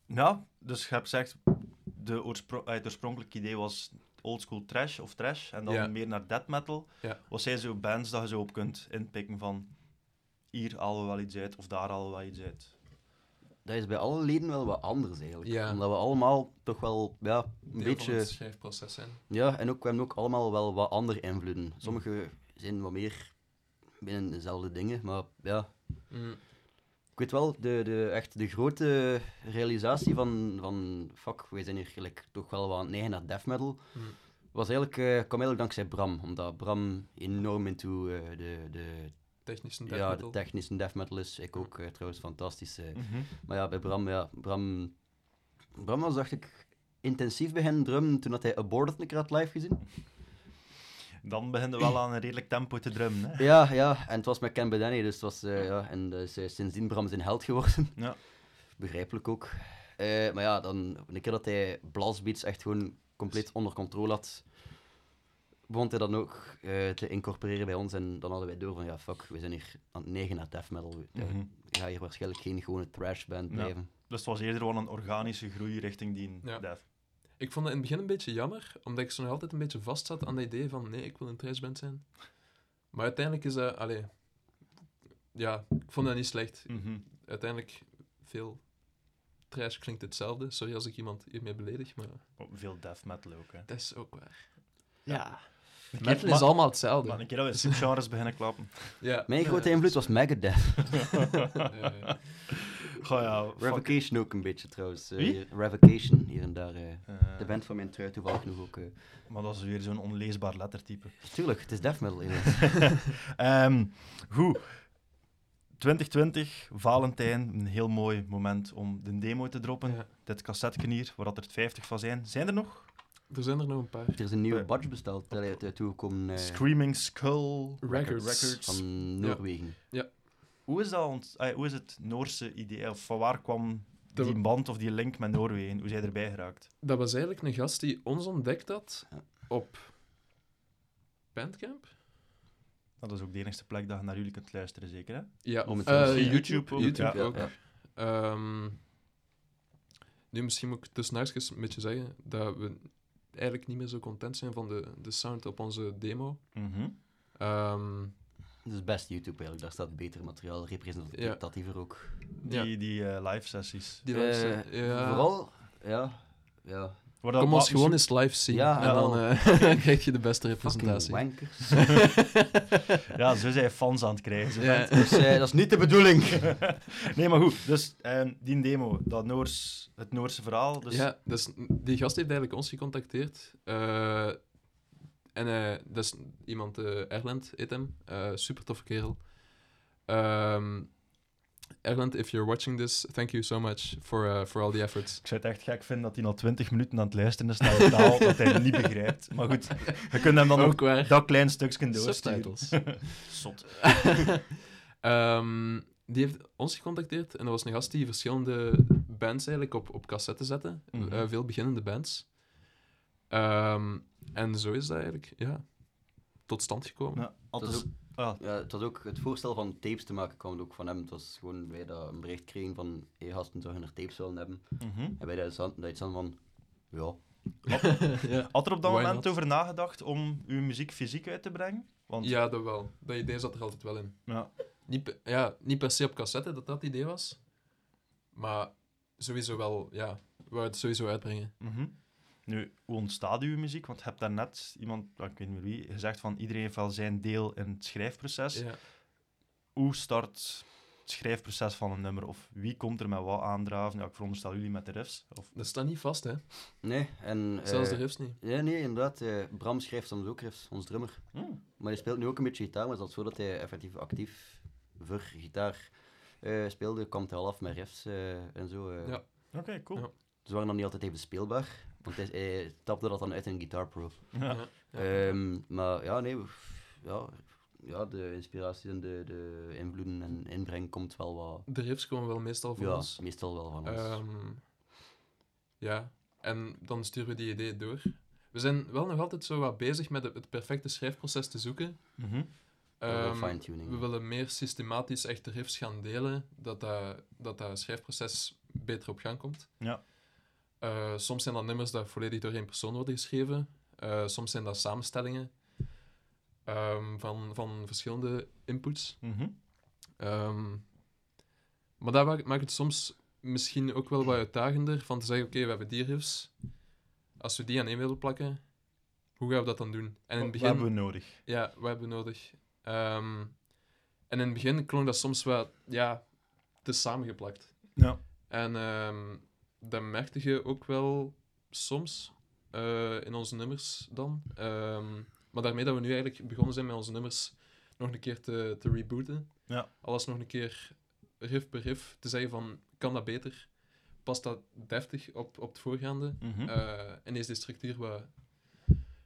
Nou, dus je hebt gezegd, de oorspro- eh, het oorspronkelijke idee was oldschool trash of trash, en dan Ja. meer naar death metal. Ja. Wat zijn zo bands dat je zo op kunt inpikken van, hier halen we wel iets uit, of daar halen we wel iets uit? Dat is bij alle leden wel wat anders eigenlijk. Ja. Omdat we allemaal toch wel ja, een Deel beetje... het schrijfproces zijn. Ja, en ook, we hebben ook allemaal wel wat andere invloeden. Sommige zijn wat meer binnen dezelfde dingen, maar ja... Mm. Ik weet wel, de, de, echt de grote realisatie van, van fuck, wij zijn hier gelijk toch wel wat aan het neigen naar death metal, Mm. was eigenlijk, eh, kwam eigenlijk dankzij Bram. Omdat Bram enorm into eh, de, de, Technische death ja, de technische death metal is. Ik ook eh, trouwens, fantastisch. eh. Mhm. Maar ja, bij Bram, ja, Bram, Bram was, dacht ik, intensief beginnen drummen toen dat hij Aborted een keer had live gezien. Dan begin je wel aan een redelijk tempo te drummen. Hè? Ja, ja, en het was met Ken Bedeni, dus het was, eh, ja, en dus, sindsdien Bram zijn held geworden. Ja. Begrijpelijk ook. Eh, maar ja, dan, een keer dat hij blastbeats echt gewoon compleet onder controle had, begon hij dan ook eh, te incorporeren bij ons. En dan hadden wij door van, ja, fuck, we zijn hier aan het negen naar death metal. Ja, Mhm. Ik ga hier waarschijnlijk geen gewone trash band Ja. blijven. Dus het was eerder wel een organische groei richting die Ja. death. Ik vond het in het begin een beetje jammer, omdat ik zo nog altijd een beetje vast zat aan het idee van nee, ik wil een trashband zijn. Maar uiteindelijk is dat, allee, ja, ik vond dat niet slecht. Mhm. Uiteindelijk, veel trash klinkt hetzelfde. Sorry als ik iemand hiermee beledig, maar Oh, Veel death metal ook. Hè. dat is ook waar. Ja. Metal is allemaal hetzelfde. Maar een keer dat we subgenres beginnen klappen. Ja. Mijn grote Ja, invloed was Megadeth. ja. Goh ja. Revocation ook een beetje trouwens. Eh, Wie? hier- Revocation, hier en daar. eh. Eh, de band van mijn trui toevallig nog ook. eh. Maar dat is weer zo'n onleesbaar lettertype. Tuurlijk, het is death metal. Ehm, goed. 2020, Valentijn, een heel mooi moment om de demo te droppen. Ja. Dit cassetteken hier, waar dat er 50 van zijn. Zijn er nog? Er zijn er nog een paar. er is een nieuwe Eh. badge besteld, toegekomen eh, Screaming Skull Records. Records. van Noorwegen. Hoe, is dat ont- hoe is het Noorse idee? Of van waar kwam Dat- die band of die link met Noorwegen? Hoe zijn erbij geraakt? Dat was eigenlijk een gast die ons ontdekt had Ja. op Bandcamp. Dat is ook de enige plek dat je naar jullie kunt luisteren, zeker hè? Ja, Momenteel eh, is- YouTube, ook, YouTube ja. ook. Ja. Ehm, nu, misschien moet ik tussen een beetje zeggen dat we eigenlijk niet meer zo content zijn van de, de sound op onze demo. Mhm. Ehm, Dat is best YouTube eigenlijk, daar staat beter materiaal, representatiever ook. Die, Ja. die eh, live sessies. die Eh, luisteren- ja. Vooral, ja, ja, Kom ons gewoon eens live zien Ja, en dan eh, dan krijg je de beste representatie. Ja, zo zijn fans aan het krijgen. zo. Ja. dus, eh, dat is niet de bedoeling. Nee, maar goed. Dus ehm, die demo, dat Noors, het Noorse verhaal. Dus, Ja, dus die gast heeft eigenlijk ons gecontacteerd. Eh, en eh, dat is iemand, eh Erland heet hem. Eh, super toffe kerel. Ehm Erland, if you're watching this, thank you so much for, uh, for all the efforts. Ik zou het echt gek vinden dat hij al 20 minuten aan het luisteren is naar een taal dat hij niet begrijpt. Maar goed, we kunnen hem dan Ook waar. dat klein stukje doorsturen. Subtitles. Zot. Ehm, die heeft ons gecontacteerd en dat was een gast die verschillende bands eigenlijk op, op cassette zette. Mhm. Eh, veel beginnende bands. Ehm, en zo is dat eigenlijk ja, tot stand gekomen. Ja, altijd... ah, Ja, het was ook het voorstel van tapes te maken kwam ook van hem. Het was gewoon wij dat een bericht kregen van hey, gasten zouden er tapes willen hebben. mhm. En wij dat dat iets aan van ja, ja. Had er op dat Why moment not? over nagedacht om uw muziek fysiek uit te brengen? Want, ja, dat wel. Dat idee zat er altijd wel in. ja. Niet, ja, niet per se op cassette dat dat het idee was. Maar sowieso wel, ja, we wou het sowieso uitbrengen. Mhm. Nu, hoe ontstaat uw muziek? Want je hebt daarnet iemand, ik weet niet meer wie, gezegd van iedereen heeft wel zijn deel in het schrijfproces. Ja. Hoe start het schrijfproces van een nummer? Of wie komt er met wat aandraven? Ja, ik veronderstel jullie met de riffs. Of... Dat staat niet vast, hè? nee. En, Zelfs eh, de riffs niet. Ja, nee, inderdaad. eh, Bram schrijft soms ook riffs, ons drummer. Hmm. Maar hij speelt nu ook een beetje gitaar, maar het is zo dat hij effectief actief voor gitaar eh, speelde. Komt hij al af met riffs eh, en zo. eh. Ja. Oké, cool. Ja. Ze waren nog niet altijd even speelbaar, want hij, hij tapte dat dan uit in Guitar Pro. Ja. Ehm, maar ja, nee, ja, ja, de inspiraties en de, de invloeden en inbreng komt wel wat... De riffs komen wel meestal van ja, ons. meestal wel van ons. Ehm, ja, en dan sturen we die ideeën door. We zijn wel nog altijd zo wat bezig met het, perfecte schrijfproces te zoeken. Mhm. Ehm, fine-tuning. we willen meer systematisch echt de riffs gaan delen, dat dat, dat, dat schrijfproces beter op gang komt. Ja. Eh, soms zijn dat nummers dat volledig door één persoon worden geschreven. Eh, soms zijn dat samenstellingen ehm, van, van verschillende inputs. Mhm. Ehm, maar dat maakt maakt het soms misschien ook wel wat uitdagender van te zeggen, oké, we hebben die riffs. Als we die aan één willen plakken, hoe gaan we dat dan doen? En in het Wat begin... hebben we nodig? Ja, wat hebben we nodig? Ehm, en in het begin klonk dat soms wat, ja, te samengeplakt. Ja. En ehm dat merkte je ook wel soms eh, in onze nummers dan. Ehm, maar daarmee dat we nu eigenlijk begonnen zijn met onze nummers nog een keer te, te rebooten. Ja. Alles nog een keer riff per riff te zeggen van, kan dat beter? Past dat deftig op, op het voorgaande? Mhm. Eh, en is de structuur wat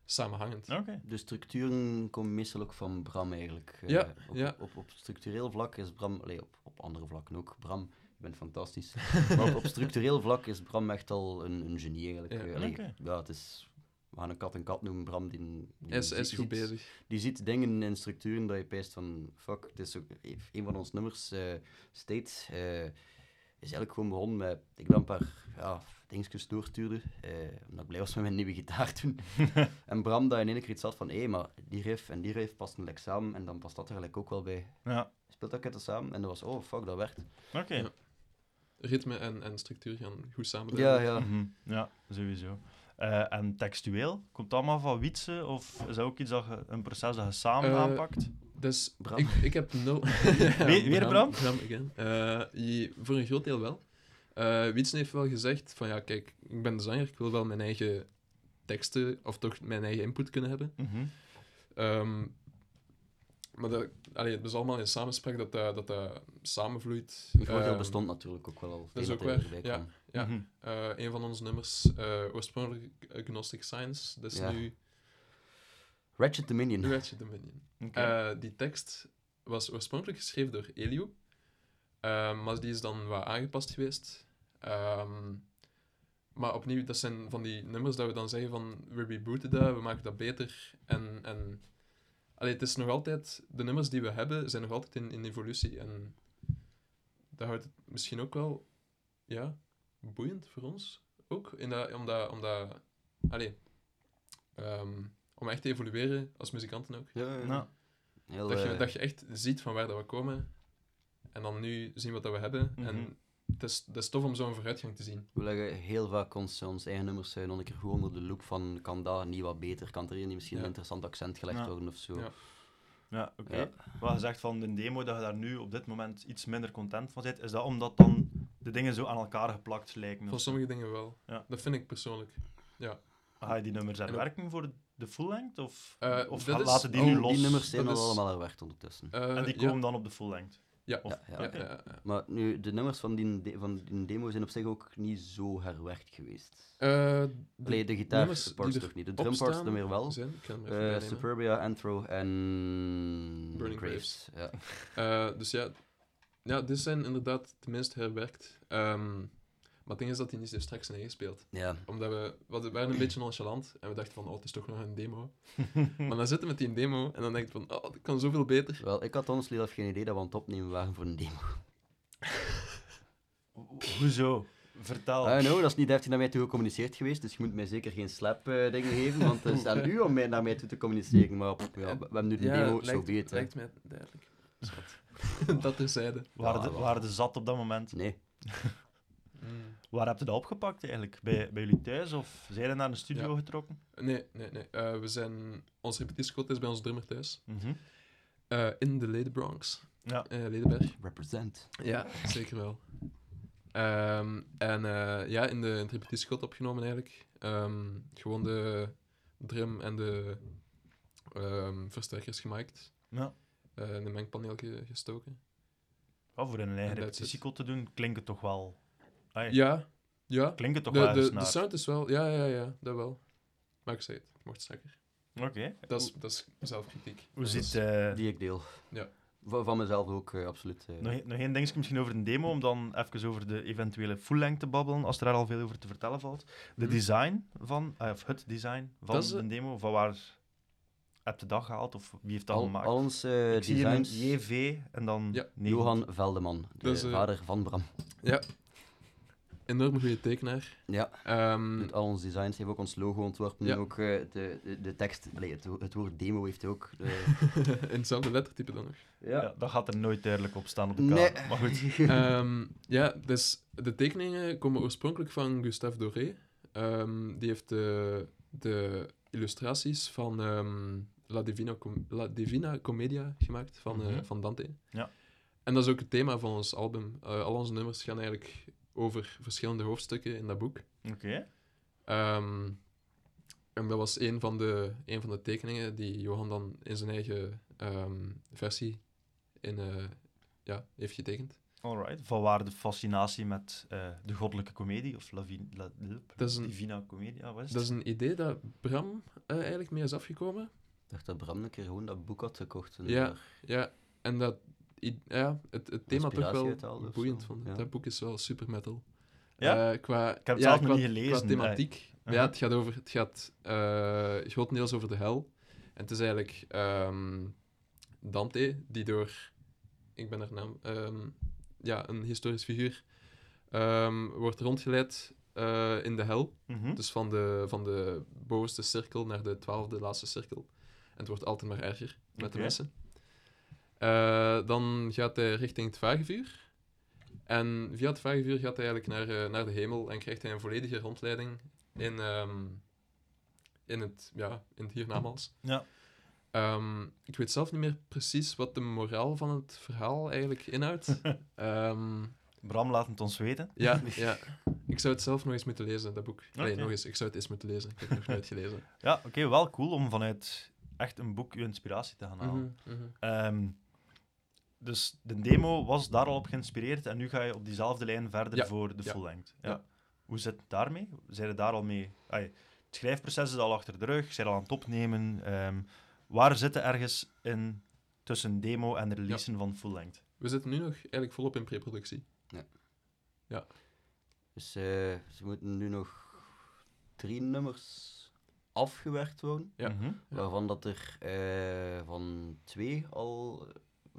samenhangend? De structuren komen meestal ook van Bram eigenlijk. Eh, Ja, op, ja. Op, op structureel vlak is Bram, allee, op, op andere vlakken ook, Bram, je bent fantastisch. maar op, op structureel vlak is Bram echt al een, een genie eigenlijk. Ja. Eh, allee, Oké. ja, het is, we gaan een kat en kat noemen, Bram, die, die, is, is goed ziet- bezig. Die ziet dingen in structuren dat je pijst van, fuck, het is ook, een van ons nummers, eh State, eh, is eigenlijk gewoon begonnen met, ik dan een paar ja, dingetjes doorstuurde, eh, omdat ik blij was met mijn nieuwe gitaar toen. en Bram dat in één keer iets had van, hé, maar die riff en die riff passen gelijk samen, en dan past dat er gelijk ook wel bij. Ja. Speelt dat ketten samen? En dat was, oh, fuck, dat werkt. Oké. Ja. Ritme en, en structuur gaan goed samen. Ja, ja. Mhm. Ja, sowieso. Eh, en textueel, komt dat allemaal van Wietse? Of is dat ook iets dat je, een proces dat je samen Eh, aanpakt? Dus Bram. Ik, ik heb nul... Weer- weer Bram? Bram again. Eh, je- voor een groot deel wel. Eh Wietsen heeft wel gezegd van ja, kijk, ik ben de zanger, ik wil wel mijn eigen teksten of toch mijn eigen input kunnen hebben. Mhm. Ehm, maar dat, allee, het is allemaal in samenspraak dat dat, dat, dat samenvloeit. Het voordeel Ehm, bestond natuurlijk ook wel al. dat is ook waar, erbij ja. Ja. Eh, een van onze nummers, eh, oorspronkelijk Agnostic Science, dat is Ja. nu Ratchet Dominion. Ratchet Dominion. Oké. Eh, die tekst was oorspronkelijk geschreven door Elio, Ehm, maar die is dan wat aangepast geweest. Ehm, maar opnieuw, dat zijn van die nummers dat we dan zeggen van we rebooten dat, we maken dat beter. En, en allee, het is nog altijd, de nummers die we hebben zijn nog altijd in, in evolutie. En dat houdt het misschien ook wel ja, boeiend voor ons. Ook, in dat, omdat, omdat allee, ehm, om echt te evolueren als muzikanten ook. Ja, ja. Nou, Heel, Dat je, eh, dat je echt ziet van waar dat we komen. En dan nu zien wat dat we hebben. Mhm. En het is, het is tof om zo'n vooruitgang te zien. We leggen heel vaak ons, ons eigen nummers uh, nog een keer goed onder de loep van kan dat niet wat beter, kan er hier niet misschien Ja. een interessant accent gelegd Ja. worden of zo. Ja. ja, oké. Ja. Wat je zegt van de demo dat je daar nu op dit moment iets minder content van bent, is dat omdat dan de dingen zo aan elkaar geplakt lijken? Voor sommige dingen wel. Ja. Dat vind ik persoonlijk. Ga je die nummers herwerken voor de full length? Of, Eh, of is- laten die Oh, nu los? Die nummers zijn al is- allemaal herwerkt ondertussen. Eh, en die ja. komen dan op de full length? Ja. Of- Ja, ja. Ja, oké. ja, ja. Maar nu, de nummers van die, de- van die demo zijn op zich ook niet zo herwerkt geweest. Eh, de Allee, de nummers gitaarparts die toch niet. De drumparts dan weer wel. Zijn, Eh. Superbia, Anthro en Burning Graves. Ja. Eh, dus ja, ja, dit zijn inderdaad tenminste herwerkt. Ehm, maar het ding is dat hij niet zo straks zijn gespeeld. ja. Omdat we, we waren een beetje nonchalant en we dachten van, oh, het is toch nog een demo. maar dan zitten we met die demo en dan denk je van, oh, dat kan zoveel beter. Wel, ik had honestly zelf geen idee dat we aan het opnemen waren voor een demo. Ho- Hoezo? Vertel. No, dat is niet deftig naar mij toe gecommuniceerd geweest, dus je moet mij zeker geen slap eh, dingen geven, want het is aan u om mij, naar mij toe te communiceren. Maar pff, ja, we we hebben nu de demo, zo lijkt, weet hè. lijkt mij duidelijk. Schat. dat terzijde. waren, Ja, de, waren de zat op dat moment? Nee, Mm. Waar heb je dat opgepakt eigenlijk? Bij, bij jullie thuis? Of zijn je naar de studio Ja. getrokken? Nee, nee, nee. Eh, we zijn... Ons repetitiesquad is bij ons drummer thuis. Mhm. Eh, in de Lede Bronx. Ja. Eh, Ledenberg. represent. Ja, zeker wel. Ehm, en eh, ja, in de, in het opgenomen eigenlijk. Ehm, gewoon de drum en de ehm, versterkers gemaikt. Ja. eh, in een mengpaneel ge- gestoken. Ja, voor een eigen repetitiecall te doen, klinkt het toch wel... Ai, Ja, ja. Klinkt het toch De, wel de, eens de naar... sound is wel... Ja, ja, ja, dat wel. Maar ik zei het, het mocht strakker. Oké. Dat is, dat is zelfkritiek. Hoe is- eh, Die ik deel. Ja. Van, van mezelf ook, eh, absoluut. eh. nog, één dingetje misschien over de demo, om dan even over de eventuele full-length te babbelen, als er daar al veel over te vertellen valt. De Mhm. design van, of het design van is, de demo, van waar heb je dat gehaald, of wie heeft dat Al, gemaakt? al Ik een designs, JV en dan... Ja. Johan Veldeman, de vader van Bram. Ja. Enorm goede tekenaar. Ja, Ehm, doet al onze designs, heeft ook ons logo ontworpen. Ja. Ook eh, de, de, de tekst, allee, het, wo- het woord demo heeft hij ook. De, in hetzelfde lettertype dan nog. Ja. dat gaat er nooit duidelijk op staan op de Nee. kaart. Maar goed. Ehm, ja, dus de tekeningen komen oorspronkelijk van Gustave Doré. Ehm, die heeft de, de illustraties van ehm, La, Divina Com- La Divina Commedia gemaakt, van, eh, Mhm. van Dante. Ja. En dat is ook het thema van ons album. Eh, al onze nummers gaan eigenlijk over verschillende hoofdstukken in dat boek. Oké. Ehm, en dat was een van, de, een van de tekeningen die Johan dan in zijn eigen ehm, versie in, eh, ja, heeft getekend. Alright. Van waar de fascinatie met eh, de goddelijke komedie, of La, Vi- La, Dat is een- Divina is het? Dat is een idee dat Bram eh, eigenlijk mee is afgekomen. Ik dacht dat Bram een keer gewoon dat boek had gekocht. en Ja. daar- Ja, en dat ja, het, het thema toch wel boeiend zo, vond. ja. Dat boek is wel super metal. Ja? Eh, qua, Ik heb het ja, zelf qua, niet gelezen, Qua thematiek. eh. Ja, het gaat, over, het gaat eh, grotendeels over de hel. En het is eigenlijk ehm, Dante, die door... Ik ben haar naam... ehm, ja, een historisch figuur. ehm, wordt rondgeleid eh, in de hel. Mhm. Dus van de, van de bovenste cirkel naar de twaalfde laatste cirkel. En het wordt altijd maar erger met de mensen. Eh, dan gaat hij richting het vagevuur. En via het vagevuur gaat hij eigenlijk naar, eh, naar de hemel en krijgt hij een volledige rondleiding in, ehm, in, het, ja, in het hiernamaals. Ja. Ehm, ik weet zelf niet meer precies wat de moraal van het verhaal eigenlijk inhoudt. Ehm, Bram laat het ons weten. ja, ja, ik zou het zelf nog eens moeten lezen, dat boek. Nee, nog eens. Ik zou het eens moeten lezen. Ik heb het nog nooit gelezen. Ja, oké, wel cool om vanuit echt een boek je inspiratie te gaan halen. Ehm, dus de demo was daar al op geïnspireerd en nu ga je op diezelfde lijn verder Ja, voor de ja, full length. Ja. ja. Hoe zit het daarmee? Zijn er daar al mee? Ai, het schrijfproces is al achter de rug, zijn al aan het opnemen. Ehm, waar zitten ergens in tussen demo en de releasen van full length? We zitten nu nog eigenlijk volop in preproductie. Dus eh, ze moeten nu nog drie nummers afgewerkt worden. Ja. Mhm. Ja. Waarvan dat er eh, van twee al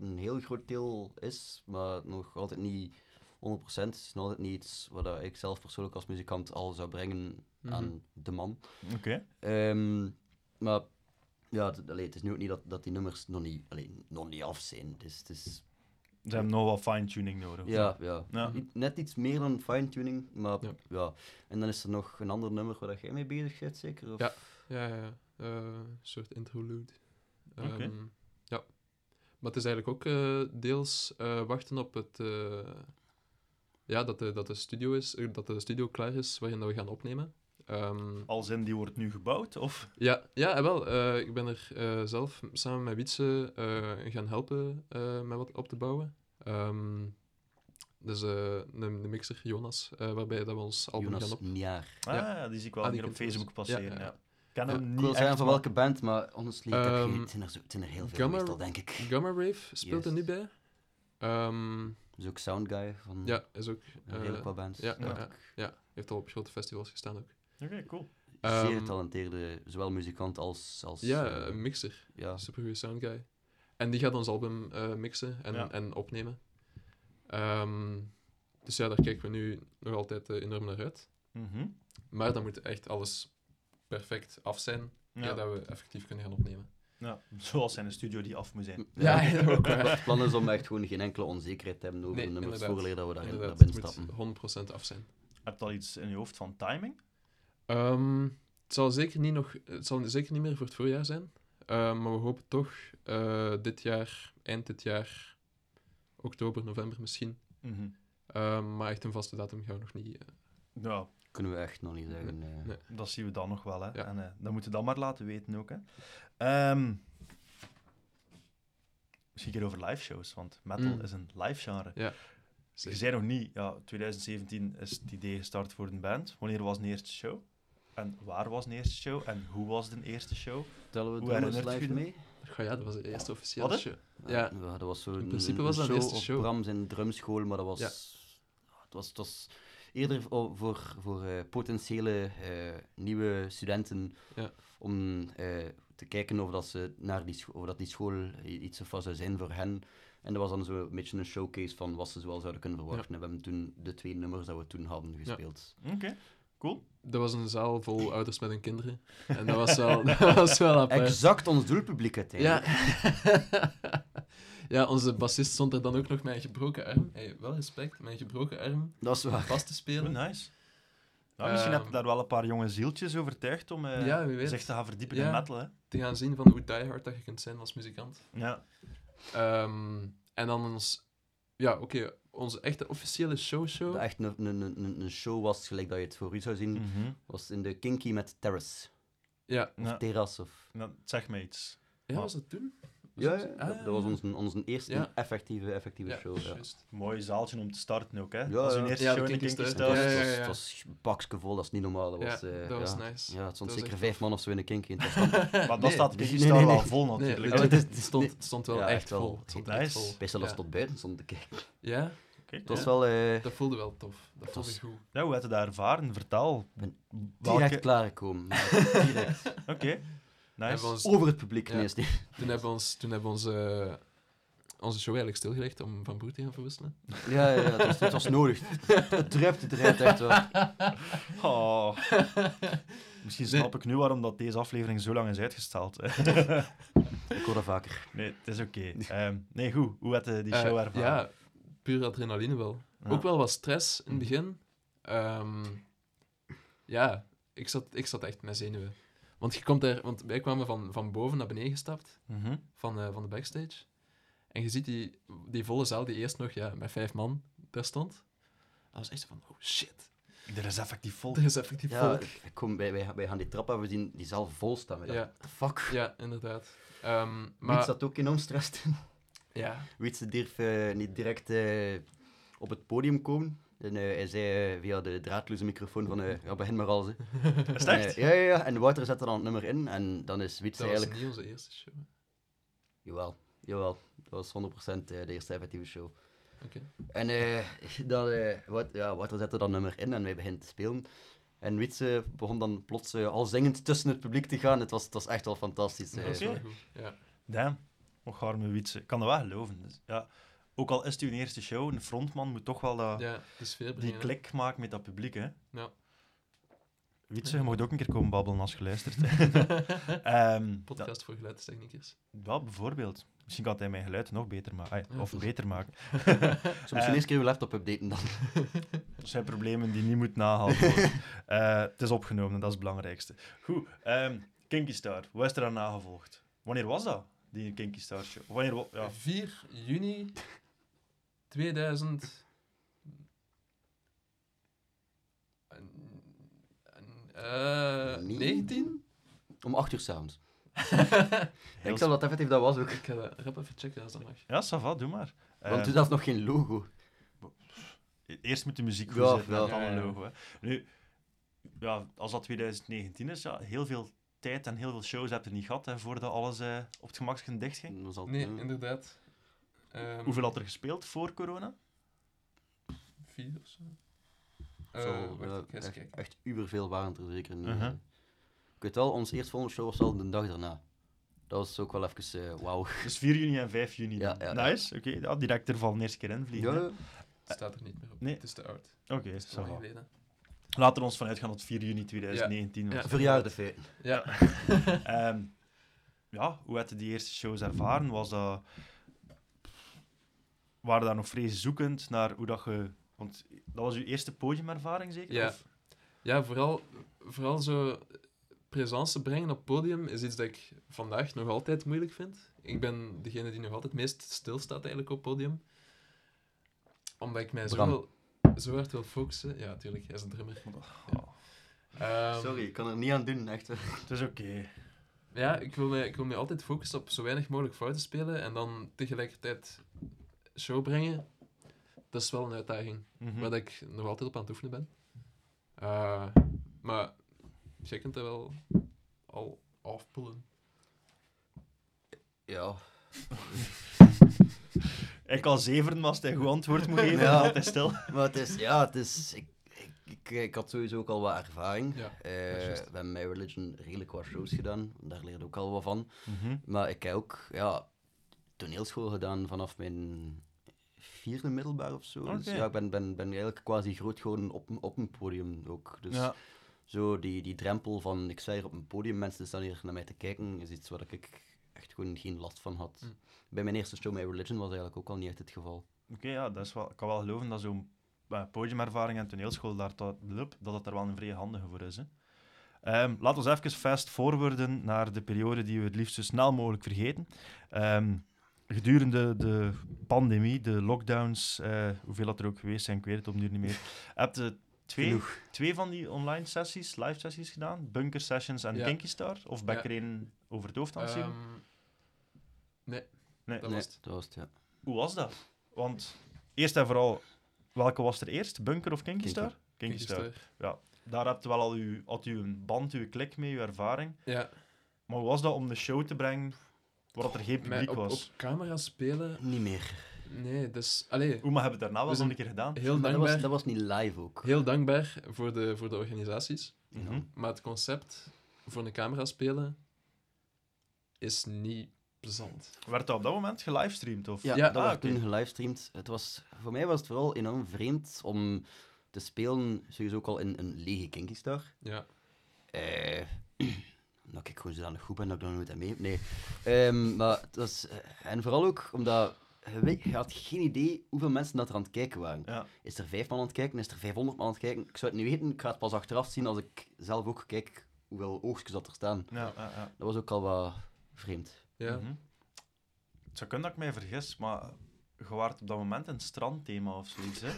een heel groot deel is, maar nog altijd niet 100%. Het is nog altijd niet iets wat ik zelf persoonlijk als muzikant al zou brengen Mhm. aan de man. Oké. Ehm, maar ja, het, allee, het is nu ook niet dat, dat die nummers nog niet, allee, nog niet af zijn. Het is, het is, Ze hebben nog wel fine-tuning nodig. ja, ja. Net iets meer dan fine-tuning, maar ja. Ja. En dan is er nog een ander nummer waar dat jij mee bezig bent, zeker? Of? Ja. Ja, ja, ja. Eh, een soort interlude. Oké. Ehm, ja. Maar het is eigenlijk ook eh, deels eh, wachten op het... eh, ja, dat de, dat de studio is, dat de studio klaar is waarin dat we gaan opnemen. Ehm, Als in, die wordt nu gebouwd? Of? Ja, ja wel. eh, ik ben er eh, zelf samen met Wietse eh, gaan helpen eh, met wat op te bouwen. Ehm, dus eh, de, de mixer Jonas, eh, waarbij dat we ons album Jonas gaan op... Njaar. Ah, Ja. die zie ik wel Ah, hier op Facebook passeren. Ja, Ja, Ik Ja. hem Ik niet wil zeggen echt, van welke band, maar honestly, ik heb Ehm, geen- het, zijn er zo, het zijn er heel veel Gamma- meestal, denk ik. Gamma Rave speelt er Yes. nu bij. Ehm, Dus ook Soundguy van ja, is ook... een eh, redelijk wat bands. ja, ja, Dat ja. ook ja, heeft al op grote festivals gestaan ook. Oké, cool. Zeer Ehm, getalenteerde, zowel muzikant als... als Ja, eh, een mixer. ja. Supergoeie soundguy. En die gaat ons album eh, mixen en, Ja. en opnemen. Ehm, dus ja, daar kijken we nu nog altijd eh, enorm naar uit. Mhm. Maar dan moet echt alles perfect af zijn, Ja. dat we effectief kunnen gaan opnemen. Ja, zoals in een studio die af moet zijn. Ja, ja, ook waar. Het plan is om echt gewoon geen enkele onzekerheid te hebben over Nee, de nummers inderdaad. voorleer dat we daarin, daarin het stappen. moet 100% af zijn. Heb je al iets in je hoofd van timing? Ehm, het, zal zeker niet nog, het zal zeker niet meer voor het voorjaar zijn. Ehm, maar we hopen toch eh, dit jaar, eind dit jaar, oktober, november misschien. Mhm. Ehm, maar echt een vaste datum gaan we nog niet. eh, Ja, Kunnen we echt nog niet zeggen. eh. Nee. dat zien we dan nog wel. Hè. Ja. En eh, dat moeten we dan maar laten weten ook. Hè. Ehm, misschien een keer over live shows, want metal Mm. is een live genre. Je zeker. zei nog niet, ja, 2017 is het idee gestart voor een band. Wanneer was de eerste show? En waar was de eerste show? En hoe was de eerste show? Tellen we Hoe herinnert live mee? Goh, ja, dat was de eerste officiële Wat, show. Ja, dat was zo in principe een was dat een show eerste op show. Bram zijn drumschool, maar dat was... Ja. Het was, het was eerder voor, voor eh, potentiële eh, nieuwe studenten Ja. om eh, te kijken of, dat ze naar die, of dat die school iets of wat zou zijn voor hen. En dat was dan zo een beetje een showcase van wat ze zoal zouden kunnen verwachten. En we hebben toen de twee nummers dat we toen hadden gespeeld. Oké, cool. dat was een zaal vol ouders met hun kinderen. En dat was wel, dat was wel apart. Exact ons doelpubliek uiteindelijk. Ja. ja, onze bassist stond er dan ook nog met een gebroken arm. Hey, wel respect, met een gebroken arm Dat is waar. vast te Oh, spelen. nice. Nou, misschien heb je Ehm, daar wel een paar jonge zieltjes overtuigd om eh, Ja, wie weet. zich te gaan verdiepen in metal. Hè? Te gaan zien van hoe diehard dat je kunt zijn als muzikant. Ja. Ehm, en dan ons... Ja, oké, onze echte officiële show-show. Dat echt een, een, een, een show was, gelijk dat je het voor u zou zien, Mhm. was in de Kinky met Terrace. Ja, Of Ja. Terras, of... Nou, zeg me iets. ja, was dat toen? Was Ja, dat- ja, Ah, dat, dat was onze, onze eerste Ja. effectieve, effectieve ja, show. Mooi zaaltje om te starten ook, hè? Ja, Als ja. eerste Ja, show in de. Ja, Het ja, was, ja. het was bakskevol, dat is niet normaal. Dat was, eh, dat was ja. nice. Ja, het stond Dat zeker echt vijf man of zo in de Kinky. Maar Nee, staat wel vol natuurlijk. het stond, nee. het stond wel Ja, echt wel. vol. Het stond Nice. vol. zelfs Ja. tot buiten stond te kijken. Ja, was Ja. wel eh, dat voelde wel tof. Dat voelde was- goed. Ja, hoe heb je dat ervaren? Vertel. Ben Welke- direct klaargekomen. Oké, nice. we ons- Over het publiek Ja. niet. Toen hebben we, ons, toen hebben we onze, onze show eigenlijk stilgelegd om van broer te gaan verwisselen. Ja, ja, ja, het, was, het was nodig. Het druipte eruit, echt wel. Oh. Misschien Nee. snap ik nu waarom dat deze aflevering zo lang is uitgesteld. Ik hoor dat vaker. nee, het is oké. Ehm, nee, goed. Hoe heb je die Eh, show ervaren? ja, puur adrenaline wel. Ja. Ook wel wat stress in het begin. Ehm, ja, ik zat, ik zat echt met zenuwen. Want, je komt daar, want wij kwamen van, van boven naar beneden gestapt, Mhm. van, eh, van de backstage. En je ziet die, die volle zaal die eerst nog ja, met vijf man daar stond. Dat was echt zo van, oh shit, Er is effectief vol. er is effectief Ja, volk. kom, wij, wij, wij gaan die trap af, we zien die zaal vol staan. Ja. dachten, the fuck? Ja, inderdaad. Ehm, Maar... zat ook enorm stress in. ja, Wietse durf eh, niet direct eh, op het podium komen. En eh, hij zei eh, via de draadloze microfoon van, eh, ja, begin maar al. ze. Is het echt? Ja, ja, ja, en Wouter zette dan het nummer in en dan is Wietse dat was eigenlijk... niet onze eerste show. Jawel, jawel. Dat was 100% de eerste effectieve show. Oké. En eh, dan, eh, wat, ja, Wouter zette dat nummer in en wij beginnen te spelen. En Wietse begon dan plots al zingend tussen het publiek te gaan. Het was, het was echt wel fantastisch. Dat was wel Oké. goed. Ja. Damn. Och, arme Wietse. Ik kan dat wel geloven. Dus, ja. Ook al is het uw eerste show, een frontman moet toch wel dat, ja, de sfeer die klik maken met dat publiek. Hè? Ja. Wietse, je mag ook een keer komen babbelen als je luistert. Ehm, dat- Podcast voor geluidstechnicus. wel, bijvoorbeeld. Misschien kan hij mijn geluid nog beter maken. Ja. Of beter maken. Zou misschien Eh. eens keer uw laptop updaten dan. Dat zijn problemen die niet moeten nagehaald worden. Eh, het is opgenomen, dat is het belangrijkste. Goed, ehm, Kinky Star. Wat is er aan nagevolgd? Wanneer was dat, die Kinky Star show? Wanneer, wa- ja. 4 juni 2000. en- en, eh, Nee. 19? Om 8 uur s'avonds. Ik zal dat effectief dat was ook. Ik ga dat rap even checken als dat mag. Ja, ça va, doe maar. Want Ehm, toen was nog geen logo. Eerst moet de muziek goed Ja, dan Ja, een logo. Hè. Nu, ja, als dat 2019 is, ja, heel veel tijd en heel veel shows heb je niet gehad hè, voordat alles eh, op het gemakje dicht ging. Dat Nee, inderdaad. Ehm, Hoeveel had er gespeeld voor corona? Vier of zo. Zo, Eh, eens echt, kijken. echt uberveel waren er zeker. niet. Uh-huh. Ik weet wel, onze eerstvolgende show was al de dag daarna. Dat was ook wel even eh, wauw. Dus 4 juni en 5 juni. Ja, nice, oké. Ja, direct er van de eerste keer in vliegen. Ja, Het staat er niet meer op. Nee. Het is te oud. Oké, va. geleden. Laten we ons vanuit gaan dat 4 juni 2019 Ja. was. verjaardenfeiten. Ja. Ehm, ja, hoe had je die eerste shows ervaren? Was dat... Waren daar nog vrees zoekend naar hoe dat je... Want dat was uw eerste podiumervaring, zeker? Ja. Of- Ja, vooral, vooral zo presence brengen op podium is iets dat ik vandaag nog altijd moeilijk vind. Ik ben degene die nog altijd het meest stilstaat eigenlijk op podium. Omdat ik mij zo, zo hard wil focussen. Ja, natuurlijk, hij is een drummer. Oh, Ehm, Sorry, ik kan er niet aan doen, echt. het is oké. Ja, ik wil, mij, ik wil mij altijd focussen op zo weinig mogelijk fouten spelen en dan tegelijkertijd show brengen. Dat is wel een uitdaging. Mhm. waar ik nog altijd op aan het oefenen ben. Eh, maar jij kunt dat wel al afpullen. Ja. Ik al zeven als hij goed antwoord moet geven, Ja. dan altijd stil. Maar het is, ja, het is... Ik, ik, ik, ik had sowieso ook al wat ervaring. Ja, Eh, we hebben met Religion redelijk wat shows gedaan. Daar leerde ik ook al wat van. Mhm. Maar ik heb ook ja, toneelschool gedaan vanaf mijn vierde middelbaar of zo. Dus ja, ik ben, ben, ben eigenlijk quasi groot geworden op, een- op een podium ook. Dus Ja. zo die, die drempel van ik sta hier op een podium, mensen staan hier naar mij te kijken, is iets waar ik echt gewoon geen last van had. Hm. Bij mijn eerste show met Religion was eigenlijk ook al niet echt het geval. Oké, ja, dat is wel, ik kan wel geloven dat zo'n eh, podiumervaring en toneelschool daar dat het daar wel een vrij handige voor is. Hè. Ehm, laten we even fast forwarden naar de periode die we het liefst zo snel mogelijk vergeten. Ehm, gedurende de pandemie, de lockdowns, eh, hoeveel dat er ook geweest zijn, ik weet het op nu niet meer, heb je twee, Genoeg. twee van die online sessies, live sessies gedaan, Bunker Sessions en Ja. Kinky Star, of ben ik Ja. er één over het hoofd aan het zien? Ehm, nee, Nee. dat nee, was het. dat was het, ja. Hoe was dat? Want eerst en vooral, welke was er eerst? Bunker of Kinky Kinky. Star? Kinky Star. Gisteren. Daar hebt u wel al uw, had u een band, uw klik mee, uw ervaring. Ja, Maar hoe was dat om de show te brengen waar er geen publiek op, was? op camera spelen, Niet meer. nee, dus... Allee, Hoe, maar hebben we het daarna wel zijn een keer gedaan? heel Maar dat was, dankbaar, dat was niet live ook. heel dankbaar voor de, voor de organisaties. Mhm. Maar het concept voor een camera spelen is niet plezant. Werd dat op dat moment gelivestreamd? Of? Ja, Ja, dat ah, werd oké. toen gelivestreamd. Het was, voor mij was het vooral enorm vreemd om te spelen, sowieso ook al in een lege Kinky Star. Ja. Eh, dat ik gewoon zodanig goed ben dat ik dan nooit aan mee heb. Nee. Ehm, maar het was, eh, en vooral ook omdat je, had geen idee hoeveel mensen dat er aan het kijken waren. Ja. Is er vijf man aan het kijken? Is er 500 man aan het kijken? Ik zou het niet weten. Ik ga het pas achteraf zien als ik zelf ook kijk hoeveel oogstjes dat er staan. Ja, ja, ja. Dat was ook al wat vreemd. Ja. Mhm. Het zou kunnen dat ik mij vergis, maar je waart op dat moment een strandthema of zoiets. Hè?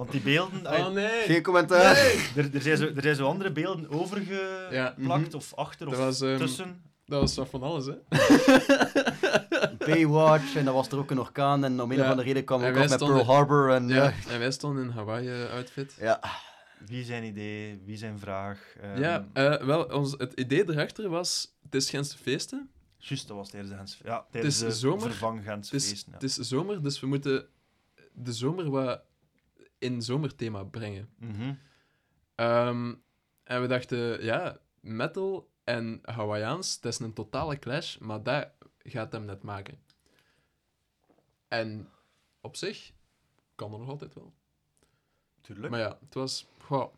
Want die beelden... Oh nee! Geen commentaar! Er, er, zijn zo, er zijn zo andere beelden overgeplakt Mhm. of achter of Dat was, ehm, tussen. Dat was wat van alles, hè? Baywatch en dan was er ook een orkaan en om een Ja. of andere reden kwam ik op met Pearl Harbor en ja. Ja. En wij stonden in Hawaii-outfit. ja. Wie zijn idee, wie zijn vraag. ehm, Ja, eh, wel, ons, het idee erachter was, het is Gentse feesten, Juist, dat was tijdens de, Gens, ja, tijdens is de zomer. vervang Gentse het is, feesten. Ja. het is zomer, dus we moeten de zomer wat in zomerthema brengen. Mhm. Ehm, en we dachten, ja, metal en Hawaiiaans, dat is een totale clash, maar dat gaat hem net maken. En op zich kan dat nog altijd wel. Tuurlijk. Maar ja, het was, goh,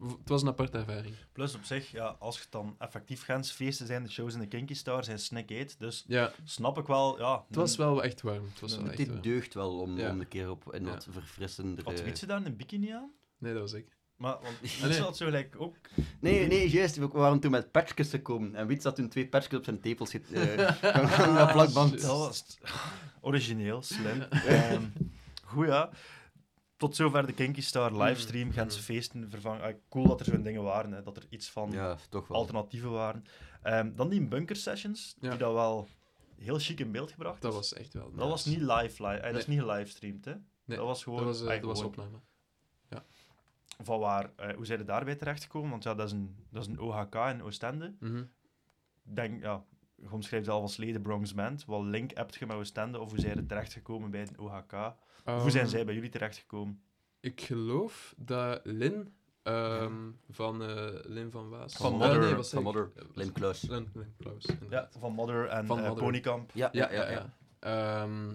het was een aparte ervaring. Plus op zich, ja, als het dan effectief Gentse feesten zijn, de shows in de Kinky Star zijn snack eat, dus Ja, snap ik wel, ja. het was wel echt warm. Het was wel echt dit warm. deugt wel om, Ja. om een keer op een Ja. wat verfrissender... Wat eh, weet je daar een bikini aan? Nee, dat was ik. Maar, want nee. iets had zo gelijk ook... Nee, nee, juist. We waren toen met patchjes gekomen. En Wiets had toen twee patchjes op zijn tepels eh met plakband. Dat was het. origineel, slim. Ehm goed, ja. Tot zover de Kinky Star livestream, Gentse Mm. feesten vervangen. Ah, cool dat er zo'n dingen waren, hè, dat er iets van Ja, alternatieven waren. Ehm, dan die bunker sessions, Ja. die dat wel heel chic in beeld gebracht Dat was echt wel Dat was niet live, live. eh, dat is niet gelivestreamd, hè? Nee, dat was gewoon... Dat was, ah, dat was opname. Van waar, eh, hoe zijn je daarbij terechtgekomen? Want ja, dat is een, dat is een OHK in Oostende. Mhm. Ik denk, ja, je omschrijft zelf als leden Bronx Band. Wat link hebt je met Oostende? Of hoe zijn je terechtgekomen bij een OHK? Hoe zijn Ehm, zij bij jullie terechtgekomen? Ik geloof dat Lin ehm, van eh, Lin van Waas. Van Mother- nee, van? Mother, Eh, Lin Kluis. Lin, Lin Klaus, Ja, van Mother en Van Mother. Ponykamp. Ja, Ja, ja, ja. Ehm,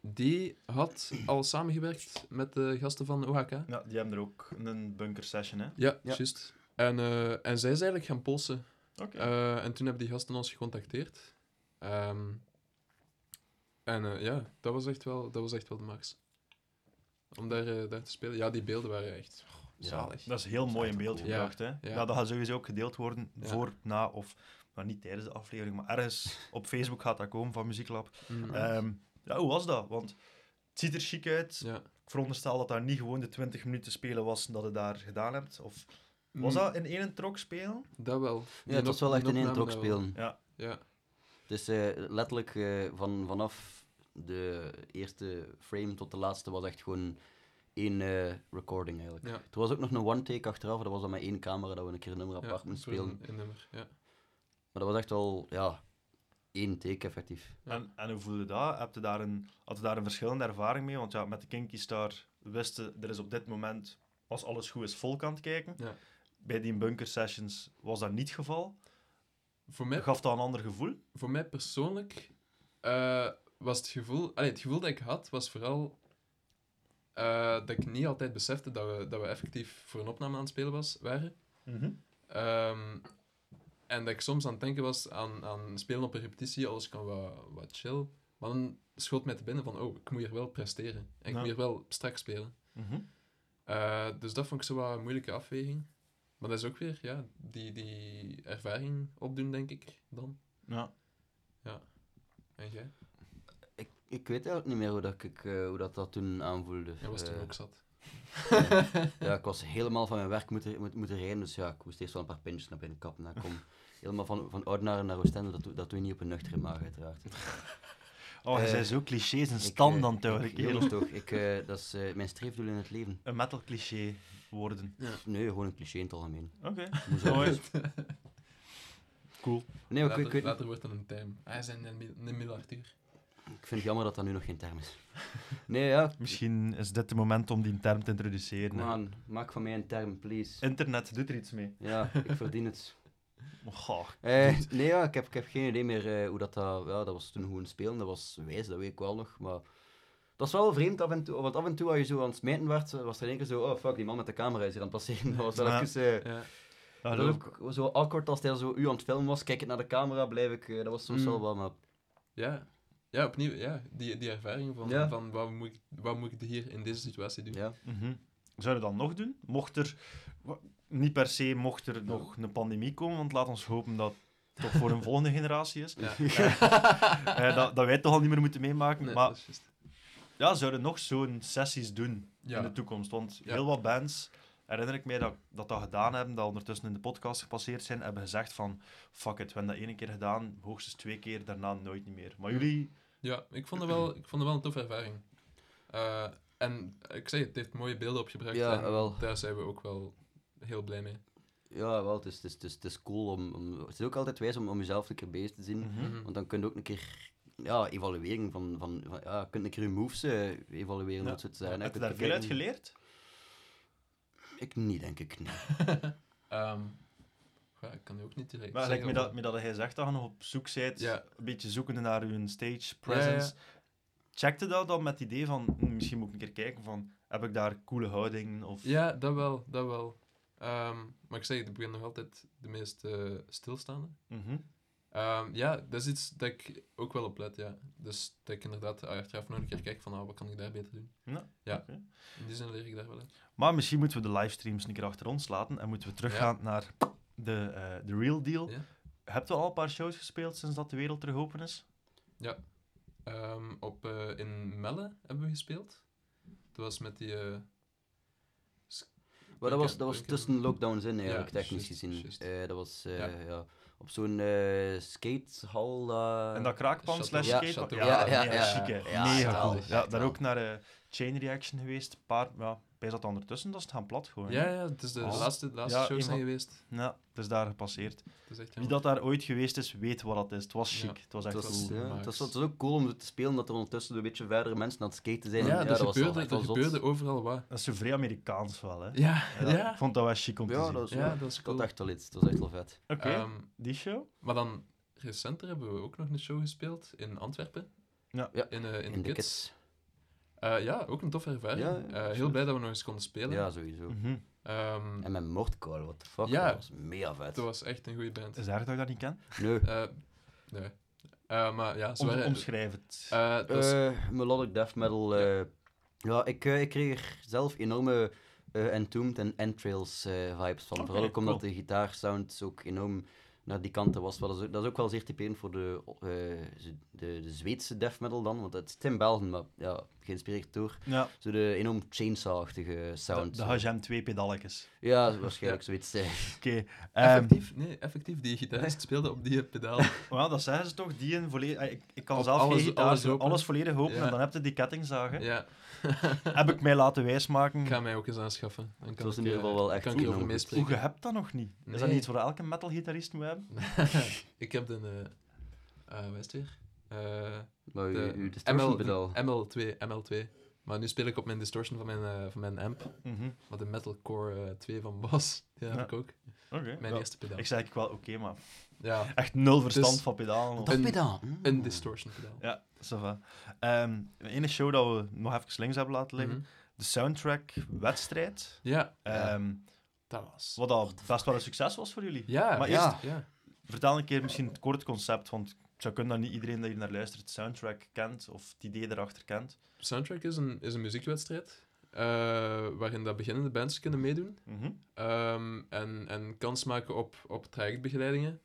die had al samengewerkt met de gasten van OHK. Ja, die hebben er ook een bunker session, hè? Ja, Ja. juist. En, eh, en zij is eigenlijk gaan polsen. Oké. Eh, en toen hebben die gasten ons gecontacteerd. Ehm, en eh, ja, dat was, echt wel, dat was echt wel de max. Om daar, eh, daar te spelen. Ja, die beelden waren echt oh, Ja, zalig. dat is heel mooi in beeld cool. gebracht, hè? Ja, dat gaat sowieso ook gedeeld worden Ja. voor, na of... Maar niet tijdens de aflevering, maar ergens op Facebook gaat dat komen van Muzieklab. Mhm. Ehm, ja, hoe was dat? Want het ziet er chic uit. ja. Ik veronderstel dat daar niet gewoon de 20 minuten spelen was dat je daar gedaan hebt. Of was Mm, dat in één trok spelen? Dat wel. Ja, het was wel echt in één trok spelen. Ja. Ja. Dus eh, letterlijk eh, van, vanaf de eerste frame tot de laatste was echt gewoon één eh, recording eigenlijk. Ja. Er was ook nog een one-take achteraf, dat was dan met één camera dat we een keer een nummer apart Ja, moesten spelen. Een, een nummer, ja. Maar dat was echt wel, ja, één take effectief. Ja. En, en hoe voelde dat? Heb je daar een, had je daar een verschillende ervaring mee? Want ja, met de Kinky Star wisten er is op dit moment, als alles goed is, volk aan het kijken. Ja. Bij die bunker sessions was dat niet het geval. Voor mij Gaf dat een ander gevoel? voor mij persoonlijk eh, was het gevoel... Allee, het gevoel dat ik had, was vooral eh, dat ik niet altijd besefte dat we, dat we effectief voor een opname aan het spelen was, waren. Ehm, en dat ik soms aan het denken was aan, aan spelen op een repetitie, alles kan wat, wat chill. Maar dan schoot mij te binnen van, oh, ik moet hier wel presteren. En ik Ja. moet hier wel strak spelen. Mhm. Eh, dus dat vond ik zo wat een moeilijke afweging. Maar dat is ook weer, ja, die, die ervaring opdoen, denk ik, dan. Ja. En jij? Ik, ik weet eigenlijk niet meer hoe dat, ik, eh, hoe dat, dat toen aanvoelde. Jij was toen Eh, ook zat. Ja, ik was helemaal van mijn werk moeten, moeten, moeten rijden, dus ja, ik moest eerst wel een paar pintjes naar binnen kappen. Ik kom helemaal van, van Oudenaarde naar Oostende, dat, doe- dat doe je niet op een nuchtere maag, uiteraard. Oh, je Eh, zei zo clichés en stand dan houden, ik- jongens toch, ik, eh, dat is eh, mijn streefdoel in het leven. Een metal cliché worden. Nee, gewoon een cliché in het algemeen. Oké. Mooi. Cool. Nee, later, ik, weet- later wordt het een term. Hij is een, een, Arthur. ik vind het jammer dat dat nu nog geen term is. Nee, ja, Misschien is dit het moment om die term te introduceren. hè. man, maak van mij een term, please. Internet doet er iets mee. Ja, ik verdien het. Goh. Eh, nee, ja, ik, heb, ik heb geen idee meer eh, hoe dat, dat... Ja, dat was toen gewoon spelen, dat was wijs, dat weet ik wel nog, maar... Dat is wel vreemd af en toe, want af en toe als je zo aan het smijten werd, was er in één keer zo, oh fuck, die man met de camera is hier aan het passeren. Dat was wel Ja. even... eh, Ja. Dat was ook zo awkward als hij zo u aan het filmen was, kijkend naar de camera, blijf ik... eh, dat was soms Mm. wel wat, maar... Ja. ja, opnieuw, ja. Die, die ervaring van, Ja. van wat, moet ik, wat moet ik hier in deze situatie doen. Ja. Mhm. Zou je dat nog doen? Mocht er, niet per se mocht er nog een pandemie komen, want laat ons hopen dat het toch voor een volgende generatie is. Ja. Eh, dat, dat wij het toch al niet meer moeten meemaken. Nee, maar dat is juist. Ja, zouden nog zo'n sessies doen Ja. in de toekomst? Want Ja. heel wat bands, herinner ik mij dat, dat dat gedaan hebben, dat ondertussen in de podcast gepasseerd zijn, hebben gezegd van fuck it, we hebben dat één keer gedaan, hoogstens twee keer, daarna nooit niet meer. Maar jullie... Ja, ik vond het wel, ik vond het wel een toffe ervaring. Eh, en ik zeg, het heeft mooie beelden opgebracht. Ja, en wel. daar zijn we ook wel heel blij mee. Ja, wel, het is, het is, het is, het is cool om, om... Het is ook altijd wijs om, om jezelf een keer bezig te zien. Mhm. Mhm. Want dan kun je ook een keer... Ja, evaluering van... van, van ja, je kunt een keer je moves eh, evalueren, Ja. dat soort zaken. Heb je daar veel uit geleerd? Ik niet, denk ik. Nee. Ehm, ja, ik kan nu ook niet direct Maar zeggen. met, dat, met dat hij zegt dat je nog op zoek bent, Ja. een beetje zoekende naar uw stage Ja, ja, presence. Checkte dat dan met het idee van, hm, misschien moet ik een keer kijken van, heb ik daar coole houdingen? Of... Ja, dat wel, dat wel. Ehm, maar ik zeg, ik ben nog altijd de meest eh, stilstaande. Mhm. Ehm, ja, dat is iets dat ik ook wel op let, ja. Dus dat ik inderdaad achteraf nog een keer kijk van, ah, wat kan ik daar beter doen. Ja, Ja. In die zin leer ik daar wel uit. Maar misschien moeten we de livestreams een keer achter ons laten en moeten we teruggaan naar de, eh, de real deal. Ja. Heb je al een paar shows gespeeld sinds dat de wereld terug open is? Ehm, op, eh, in Melle hebben we gespeeld. Dat was met die... eh, Maar dat was, dat was tussen lockdowns in, eigenlijk, Ja, technisch gezien. Eh, dat was eh, Ja. Ja. op zo'n eh, skatehal. eh, en dat kraakpan Chateau- slash Ja, skate? Ja, Ja, ja, ja. Ja, mega cool. Ja, echt daar ook naar de chain reaction geweest. Paar, ja, bij zat ondertussen, dat is het gaan plat gewoon. ja, ja, het is de Oh. laatste, laatste Ja, een zijn geweest. Ja, het is daar gepasseerd. Het is echt Wie dat daar ooit geweest is, weet wat dat is. Het was chic. Ja. Het was echt Het was, cool. het, was, het was ook cool om te spelen dat er ondertussen een beetje verdere mensen aan het skaten zijn. Ja, dat was gebeurde, er zot. gebeurde overal wat. Dat is zo vrij Amerikaans wel, hè. Ja, Ja, ja. Ik vond dat wel chic om te Ja, zien. dat is, Ja, dat is dat cool. was echt wel iets. Dat was echt wel vet. Oké, Ehm, die show? maar dan, recenter hebben we ook nog een show gespeeld in Antwerpen. Ja. In, eh, in, In de de Kids. kids. Eh, ja, ook een toffe ervaring. Ja, ja, Eh, heel blij dat we nog eens konden spelen. Ja, sowieso. Mhm. Ehm, En met Mordcall, what the fuck. Ja. Dat was mega vet. dat was echt een goede band. Is dat dat ik dat niet ken? Nee. Eh, nee. Eh, maar ja, ze Om, waren... omschrijf het. eh, Eh, melodic death metal. eh, ja, ik, ik kreeg er zelf enorme eh Entombed en Entrails eh, vibes van. Vooral ook omdat cool. de gitaarsounds ook enorm naar die kanten was. Wel, dat, is, dat is ook wel zeer typerend voor de, eh, ze- de, de Zweedse death metal dan, want het in België, maar ja, geïnspireerd door Ja, zo de enorm chainsaw-achtige de, sound. de HGM 2 pedalletjes. Ja, waarschijnlijk zoiets. eh. Oké. ehm, Effectief, nee, effectief, die gitarist speelde op die pedaal. well, dat zeggen ze toch, die een volledig... Ik, ik kan Op zelf alles- geen gitaar, alles open. alles volledig open Ja. en dan heb je die kettingzagen. ja, Heb ik mij laten wijsmaken. ik ga mij ook eens aanschaffen. Dan kan was ik, in ieder eh, geval wel echt kan enorm goed. Hoe, meespreken. je hebt dat nog niet? Is dat niet iets voor elke metalgitarist moet hebben? ik heb de... eh eh, wat is het weer? Eh, Maar de distortion ML, pedaal. ML2, ML2. Maar nu speel ik op mijn distortion van mijn, eh, van mijn amp. Mhm. Wat de Metalcore eh 2 van Bas. Die heb Ja. ik ook. Oké. Mijn wel, eerste pedaal. Ik zeg ik wel, oké, maar Ja, echt nul verstand Dus- van pedalen. of- Een- pedaal. mm. een distortion pedaal. Ja, ça va. Ehm, de ene show dat we nog even links hebben laten liggen, Mhm. de soundtrack-wedstrijd. Ja, Ehm, dat was... wat dat best wel een succes was voor jullie. Ja, Maar ja. eerst, ja. Vertel een keer misschien het kort concept, want het zou kunnen dat niet iedereen die hier naar luistert het soundtrack kent of het idee erachter kent. Soundtrack is een, is een muziekwedstrijd. eh, waarin dat beginnende bands kunnen meedoen. Mhm. Ehm, en, en kans maken op, op trajectbegeleidingen.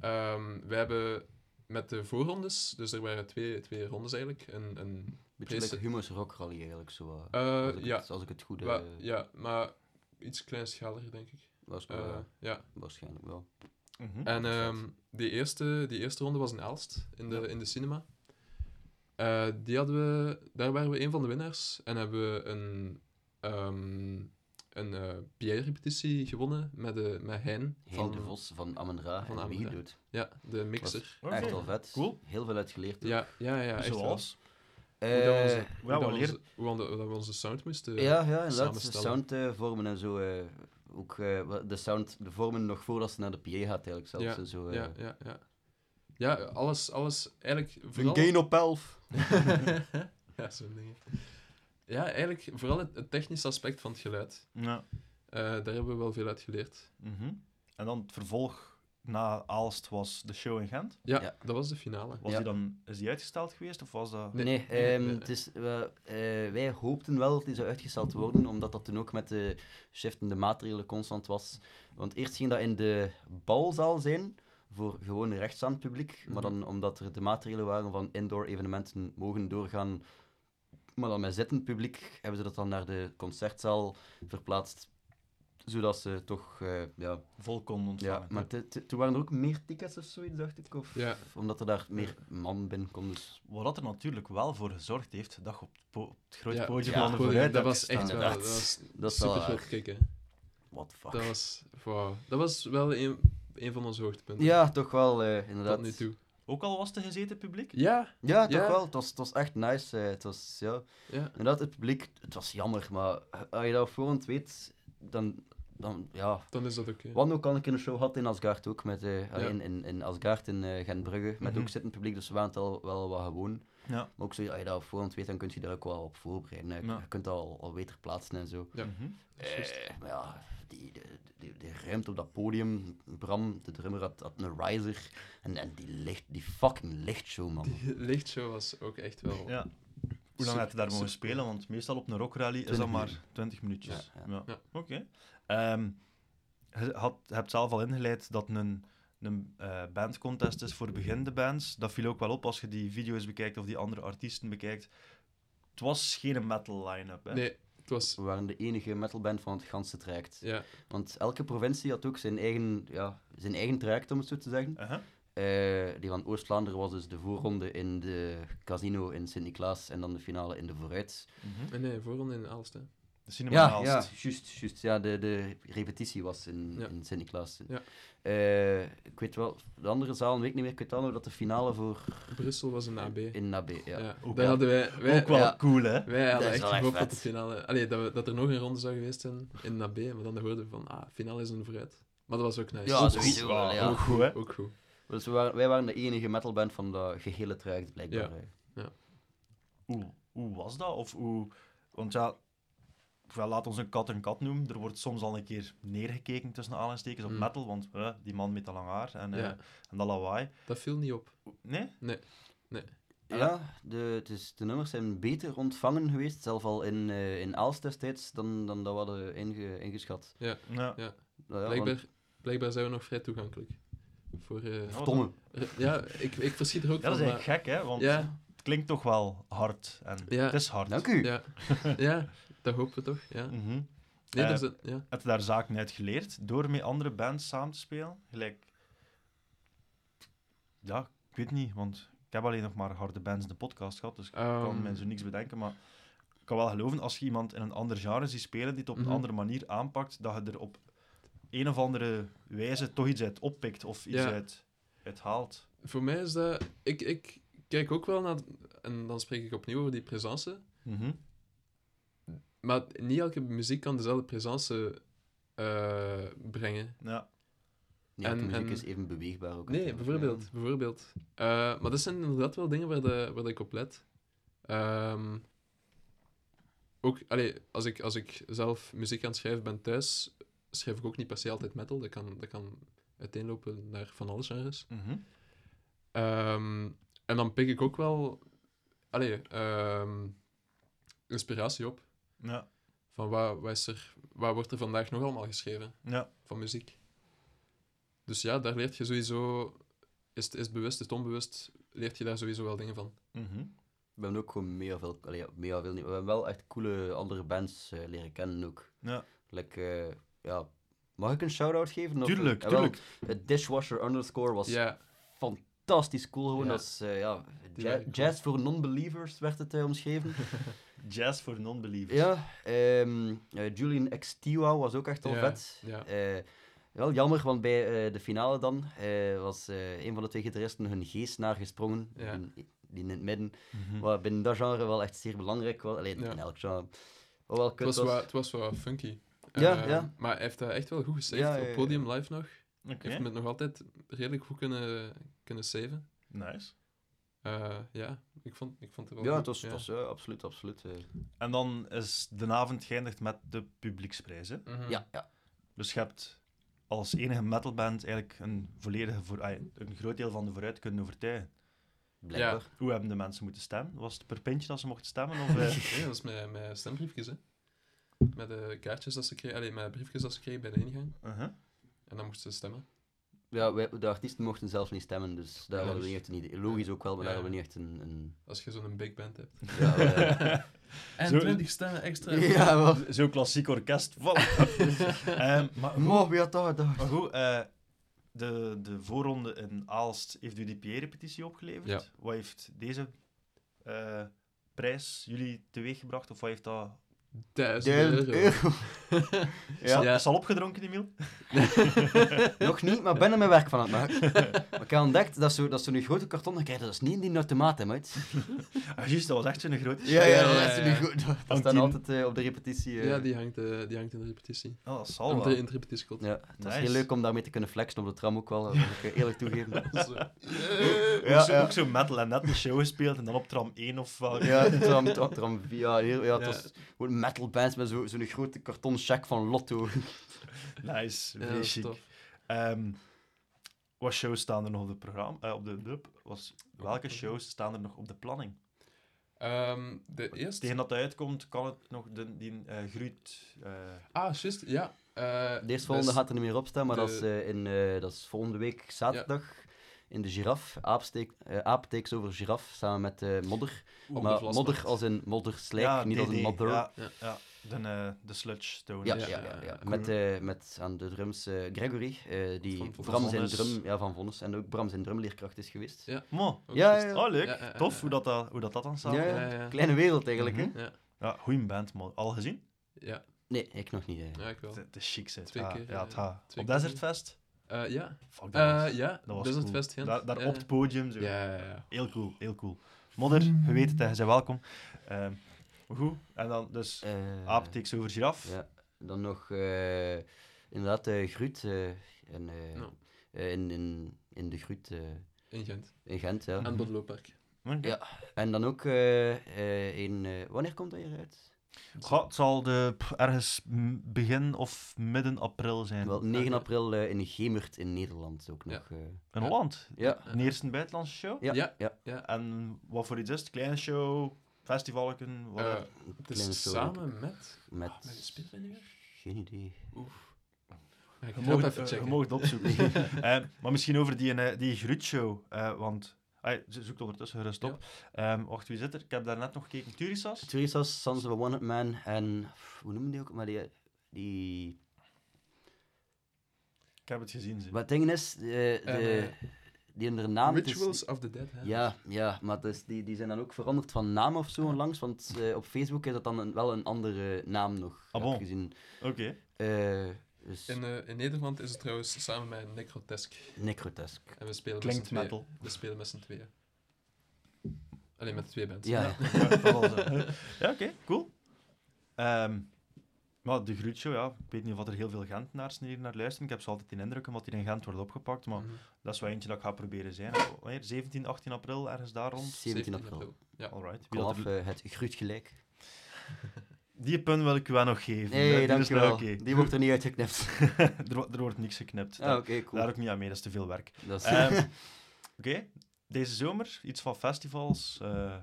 Ehm, wij hebben met de voorrondes, dus er waren twee, twee rondes eigenlijk. Een, een, Beetje like Humus Rock Rally eigenlijk, zo. eh, eh, als, ik ja, het, als ik het goed... eh, ja, maar iets kleinschaliger, denk ik. was, ja. waarschijnlijk wel. Mhm. En ehm, die, eerste, die eerste ronde was in Aalst, in de, Ja. in de cinema. Eh, die hadden we, daar waren we een van de winnaars. En hebben we een, ehm een eh PA-repetitie gewonnen met, de, met Hein. Hein de Vos van Amen-Ra van en Amen-Ra. Wigedood. Ja, de mixer. Echt wel vet. Cool. Heel veel uitgeleerd. Ja, ja, ja, echt wel. Zoals? Hoe dat we onze, Eh, hoe ja, dat onze, hoe dat we onze sound moesten ja, ja, inderdaad. samenstellen. Sound vormen en zo. Ook eh, de sound, de vormen nog voordat ze naar de PA gaat eigenlijk zelfs. Ja, en zo, eh. Ja, ja, ja. Ja, alles, alles eigenlijk Een vooral... gain op 11. ja, zo'n dingen. Ja, eigenlijk vooral het, het technische aspect van het geluid. Ja. Eh, daar hebben we wel veel uit geleerd. Mhm. En dan het vervolg na Aalst was de show in Gent. Ja, Ja. dat was de finale. Was Ja. die dan, is die uitgesteld geweest of was dat... Nee, Nee, nee, ehm, nee. Het is, we- eh, wij hoopten wel dat die zou uitgesteld worden, omdat dat toen ook met de shiftende maatregelen constant was. Want eerst ging dat in de balzaal zijn, voor gewoon rechtstaand publiek. Maar dan omdat er de maatregelen waren van indoor evenementen mogen doorgaan, maar dan met zittend publiek, hebben ze dat dan naar de concertzaal verplaatst. Zodat ze toch, eh, ja... vol kon ja ontvangen? maar te- te- toen waren er ook meer tickets of zoiets, dacht ik. Of, Ja. omdat er daar meer man binnen kon. Dus Wat dat er natuurlijk wel voor gezorgd heeft dat je op het, po- op het grote Ja, podium ja, van de podium, vooruit dat was echt wel... Inderdaad. Dat was dat is super goed kijken. What the fuck. Dat was, wow, dat was wel een, een van onze hoogtepunten. Ja, toch wel, eh, inderdaad. Tot nu toe. Ook al was het gezeten publiek? Ja, Ja, toch Ja. wel. Het was, het was echt nice. eh, het was, ja, ja. inderdaad, het publiek, het was jammer, maar als je dat op voorhand weet, dan, dan ja... Dan is dat oké. Wat ook al een keer een show had in Asgard ook, met, eh, Ja. in, in, in Asgard in eh Gentbrugge, met Mhm. ook zittend publiek, dus we waren het al wel wat gewoon. Ja. Maar ook zo, als je dat op voorhand weet, dan kun je daar ook wel op voorbereiden. Ja. Je kunt dat al, al beter plaatsen en zo. Ja. Eh, maar ja, die, de, de, de ruimte op dat podium, Bram, de drummer, had, had een riser. En, en die, licht, die fucking lichtshow, man. Die lichtshow was ook echt wel... Ja. Hoe lang heb je daar mogen spelen? Want meestal op een rockrally is 20 dat maar minuten. 20 minuutjes. Ja, Ja, ja. Ja. Oké. Ehm, je had, hebt zelf al ingeleid dat een, een eh, bandcontest is voor beginnende bands. Dat viel ook wel op als je die video's bekijkt of die andere artiesten bekijkt. Het was geen metal line-up. Hè? Nee, het was... We waren de enige metalband van het ganse traject. Ja, Want elke provincie had ook zijn eigen, ja, zijn eigen traject, om het zo te zeggen. Uh-huh. Eh, die van Oost-Vlaanderen was dus de voorronde in de casino in Sint-Niklaas en dan de finale in de Vooruit. Mhm. en nee, voorronde in Aalst. De cinema Ja, ja, juist, juist. Ja, de, de repetitie was in, Ja. in Sint-Niklaas. Ja. Eh, ik weet wel, de andere zaal, weet ik niet meer, ik weet wel nog dat de finale voor Brussel was een AB. in Nabé, ja. Ja, Ook daar wel- hadden wij... wij Ook wel ja. cool, hè? Wij Dat hadden is echt wel echt gehoopt dat de finale... Allee, dat, we, dat er nog een ronde zou geweest zijn in Nabé, maar dan hoorden we van, ah, finale is een vooruit. Maar dat was ook nice. Ja, ook, sowieso goed. wel, ja. Ook goed, hè? Ook goed. Dus we waren, wij waren de enige metalband van dat gehele traject, blijkbaar. Ja. Hoe, hoe was dat? Of hoe... Want ja, wel, laat ons een kat een kat noemen. Er wordt soms al een keer neergekeken tussen aanhalingstekens op Mm. metal, want die man met dat lang haar en, eh, Ja. en dat lawaai. Dat viel niet op. Nee? Ja, de, het is, de nummers zijn beter ontvangen geweest, zelf al in, eh in Aalst destijds, dan, dan dat we hadden inge, ingeschat. Ja, Ja. ja. Nou ja, Blijkbaar, blijkbaar zijn we nog vrij toegankelijk. voor... eh, Ja, ik, ik verschiet er ook Ja, dat van. is eigenlijk gek, hè? Want Ja. het klinkt toch wel hard. En Ja. het is hard. Dank u. Ja, ja, dat hopen we toch. Ja. Mhm. Nee, Eh, ja. Heb je daar zaken uit geleerd door met andere bands samen te spelen? Gelijk... Ja, ik weet niet, want ik heb alleen nog maar harde bands in de podcast gehad, dus ik kan Ehm, me zo niks bedenken, maar ik kan wel geloven als je iemand in een ander genre ziet spelen die het op een Mhm. andere manier aanpakt, dat je er op een of andere wijze toch iets uit oppikt of iets Ja. uit, uit haalt. Voor mij is dat... Ik, ik kijk ook wel naar... En dan spreek ik opnieuw over die presence. Mhm. Maar niet elke muziek kan dezelfde presence eh, brengen. Ja, de En- muziek en- is even beweegbaar ook. Nee, bijvoorbeeld. bijvoorbeeld. Eh, maar dat zijn inderdaad wel dingen waar, de, waar ik op let. Ehm, ook, allee, als, ik, als ik zelf muziek aan het schrijven ben thuis, schrijf ik ook niet per se altijd metal. Dat kan, dat kan uiteenlopen naar van alles genres. Mhm. Ehm, en dan pik ik ook wel allee, ehm, inspiratie op. Ja. Van wat, wat, is er, wat wordt er vandaag nog allemaal geschreven Ja. van muziek? Dus ja, daar leert je sowieso... Is het, is het bewust, is het onbewust, leert je daar sowieso wel dingen van. Mhm. We hebben ook gewoon mega veel, allee, mega veel niet, we hebben wel echt coole andere bands eh, leren kennen ook. Ja. Like, eh, ja, mag ik een shout-out geven? Of- Tuurlijk, wel, tuurlijk. Het Dishwasher Underscore was fantastisch cool gewoon. Ja. Is, eh, ja, jazz voor non-believers werd het omschreven. Jazz voor non-believers. ja, ehm, eh, Julian Extiwa was ook echt al Ja, vet. ja. Eh, wel jammer, want bij eh, de finale dan eh, was eh, een van de twee gitaristen hun geest naar gesprongen. Ja. Die, die in het midden. Mhm. Wat binnen dat genre wel echt zeer belangrijk was. Alleen Ja. in elk genre. Wat wel het kut was, was. wel, het was wel funky. Ja, Eh, ja. Maar hij heeft dat echt wel goed gesaved. Ja, ja, ja. Op podium live nog. Heeft hem het nog altijd redelijk goed kunnen, kunnen saven. Nice. Eh, ja, ik vond, ik vond het wel Ja, goed. het was, ja. het was ja, absoluut, absoluut. eh. En dan is de avond geëindigd met de publieksprijs. Hè? Mhm. Ja, ja. Dus je hebt als enige metalband eigenlijk een volledige voor, een groot deel van de vooruit kunnen overtuigen. Blijkbaar. Hoe hebben de mensen moeten stemmen? Was het per pintje dat ze mochten stemmen? Of, eh? Nee, dat is met, met stembriefjes, hè. Met de kaartjes dat ze kregen, allee, met briefjes dat ze kregen bij de ingang. uh-huh. En dan moesten ze stemmen. Ja, wij, de artiesten mochten zelf niet stemmen, dus daar Ja, hadden we dus- niet echt een idee. Logisch ook wel, maar Ja. daar hadden we niet echt een... een... Als je zo'n big band hebt. Ja, En Zo- 20 stemmen extra. ja, wel. Zo'n klassiek orkest. Voilà. Ehm, maar goed, Maar wie had dat gedacht? maar goed eh, de, de voorronde in Aalst heeft u die PA-repetitie opgeleverd. Ja. Wat heeft deze eh, prijs jullie teweeggebracht? Of wat heeft dat... Duizend euro. al, Ja. is al opgedronken, Emiel? Nog niet, maar ben er mijn werk van aan het maken. Maar ik heb ontdekt dat zo- dat zo'n grote karton, dan krijg je dat is niet in die automaat, hè, maat. Ah, juist, dat was echt zo'n grote Ja, ja, dat ja, is ja. niet goed. Dat staat altijd eh, op de repetitie. eh. Ja, die hangt, eh, die hangt in de repetitie. Oh, dat zal Om wel. de, in het repetitiekot. Ja, het was Nice. heel leuk om daarmee te kunnen flexen op de tram ook wel, dat moet ik eerlijk toegeven. Zo. ook, zo, ook zo metal en net een show gespeeld en dan op tram 1 of wat. Ja, tram, tram, tram, ja, heel, ja, het Ja. was gewoon metal bands met zo- zo'n grote karton check van Lotto. Nice, is chic. Ehm, wat shows staan er nog op, het programma, eh, op de dub? Was, welke shows staan er nog op de planning? Ehm, de eerste... Tegen dat het uitkomt, kan het nog de, die eh Gruut... eh, Ah, juist, ja. Eh, De eerstvolgende dus- gaat er niet meer op staan, maar dat, is, de- eh, in, eh, dat is volgende week zaterdag in de Giraf. Aapsteek, eh Aap takes over Giraf, samen met eh, Modder. op de maar. Modder als in Modder Slijk, niet als in Modder. Ja, Ja. ja. De, eh, de Sludge Stone. Ja, Ja, ja. Met, eh, met aan de drums eh, Gregory, eh, die Van- van Bram zijn Vonnis. drum, ja, van Vonnis, en ook Bram zijn drumleerkracht is geweest. Ja. Mo. Ja. Oh, leuk. Ja, ja, ja, Tof hoe dat, dat, hoe dat, dat dan samen Ja, gaat. Ja, ja. Kleine wereld eigenlijk, Mhm. hè? Ja, Ja, goeie band, man. Al gezien? ja, Nee, ik nog niet. ja, ik wel. Het is chic, keer, Ja, het Op keer Eh, ja, Fuck, dat Eh, was, ja. dat was cool. Gent. Daar, daar Ja. op het podium. Zo. Ja, ja, ja. Heel cool, heel cool. Modder, je weet het, je bent welkom. Ehm, goed, en dan dus Eh, Aap takes over giraf. Ja, dan nog eh, inderdaad eh Gruut eh, en, eh, eh, in, in, in de Gruut eh, In Gent. in Gent. Ja. En het Bodelooppark. Oké. Ja. En dan ook eh, eh, in... eh, wanneer komt dat hier uit? Goh, het zal de, pff, ergens begin of midden april zijn. Wel, 9 Oké. april eh, in Gemert in Nederland ook Ja. nog. eh. In Ja. Holland. ja. Een eerste buitenlandse show. Ja, Ja. ja. Ja. En wat voor iets is het? Kleine show, festivalken, wat Eh, het Kleine is show, samen met... Met... Met de speelvereniging? Geen idee. Oef. Ja, ik Je het mag, even checken. mag het opzoeken. Eh, maar misschien over die, eh, die Gruutshow, eh, want... Ah, ze zoekt ondertussen gerust op. Ehm, wacht, wie zit er? Ik heb daar net nog gekeken. Turisas? Teresa's, Sons of a One-Hit Man en... Hoe noemen die ook? Maar die... die Ik heb het gezien. Ze. maar het ding is, eh, de, En, eh, die hun naam... is- Rituals of the Dead. Hè? Ja, ja, maar dus die, die zijn dan ook veranderd van naam of zo onlangs, want eh, op Facebook is dat dan een- wel een andere naam nog Ah, bon. gezien. Oké. Eh, dus In, eh, in Nederland is het trouwens samen met Necrotesk. Necrotesk. En we spelen Klinkt met metal. We spelen met z'n tweeën. Alleen met twee bands. Ja, ja. Ja, dat oké, cool. Ehm, maar de Gruutshow, ja, ik weet niet of er heel veel Gentenaars hier naar luisteren. Ik heb ze altijd in indruk omdat die in Gent wordt opgepakt, maar Mhm. dat is wel eentje dat ik ga proberen zijn. Wanneer? 17, 18 april, ergens daar rond? 17 april. Ja. Alright. Wie dat Vanaf er- eh, het gruut gelijk. Die pun wil ik u wel nog geven. Nee, Die is wel. Die wordt er niet uitgeknipt. er, er wordt niks geknipt. Ah, cool. Daar ook niet aan mee, dat is te veel werk. Is, Ehm, Oké, deze zomer iets van festivals. eh,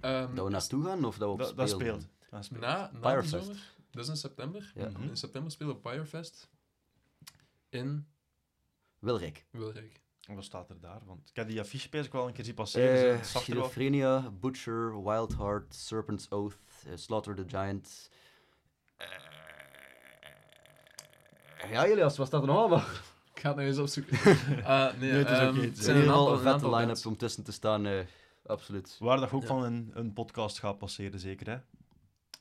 Ehm, dat we naartoe gaan of dat we op dat, dat spelen? speelt. Dat speelt. na, na zomer, dat is in september. Ja. Mhm. In september spelen we Firefest in Wilrijk. Wilrijk. Wat staat er daar? Want ik heb die affiche bezig wel een keer zien passeren. Uh, Schizophrenia, Butcher, Wild Heart, Serpent's Oath, Slaughter the Giant. Eh, ja, Elias, wat staat er nog allemaal? Ik ga het nou eens opzoeken. Ah, nee, Nee, het is ehm, oké, het zijn een aantal, een vette line-up om tussen te staan, eh, absoluut. Waar dat ook Ja. van een, een podcast gaat passeren, zeker, hè?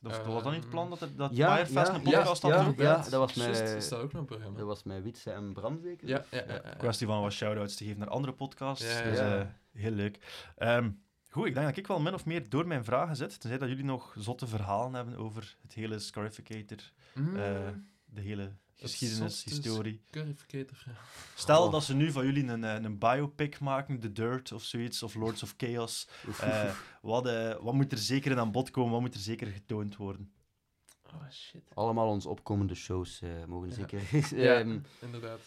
Of, was dat niet het plan dat, er, dat Ja, Firefest ja, een podcast ja, had? ja, ja, dat was mijn- dat staat ook nog programma. Dat was met Wietse en Bram zeker? Ja, ja, ja. ja, ja. Kwestie van wat shout-outs te geven naar andere podcasts. Ja, ja, dus eh, heel leuk. Ehm, goed, ik denk dat ik wel min of meer door mijn vragen zit. Tenzij dat jullie nog zotte verhalen hebben over het hele Scarificator, Mm, eh, de hele geschiedenis, historie. Scarificator, ja. Stel Oh. dat ze nu van jullie een, eh, een biopic maken, The Dirt of zoiets, of Lords of Chaos. Oef, Eh, wat, eh, wat moet er zeker in aan bod komen? Wat moet er zeker getoond worden? Oh, shit. Allemaal onze opkomende shows eh, mogen Ja. zeker. Ja, Ehm, inderdaad.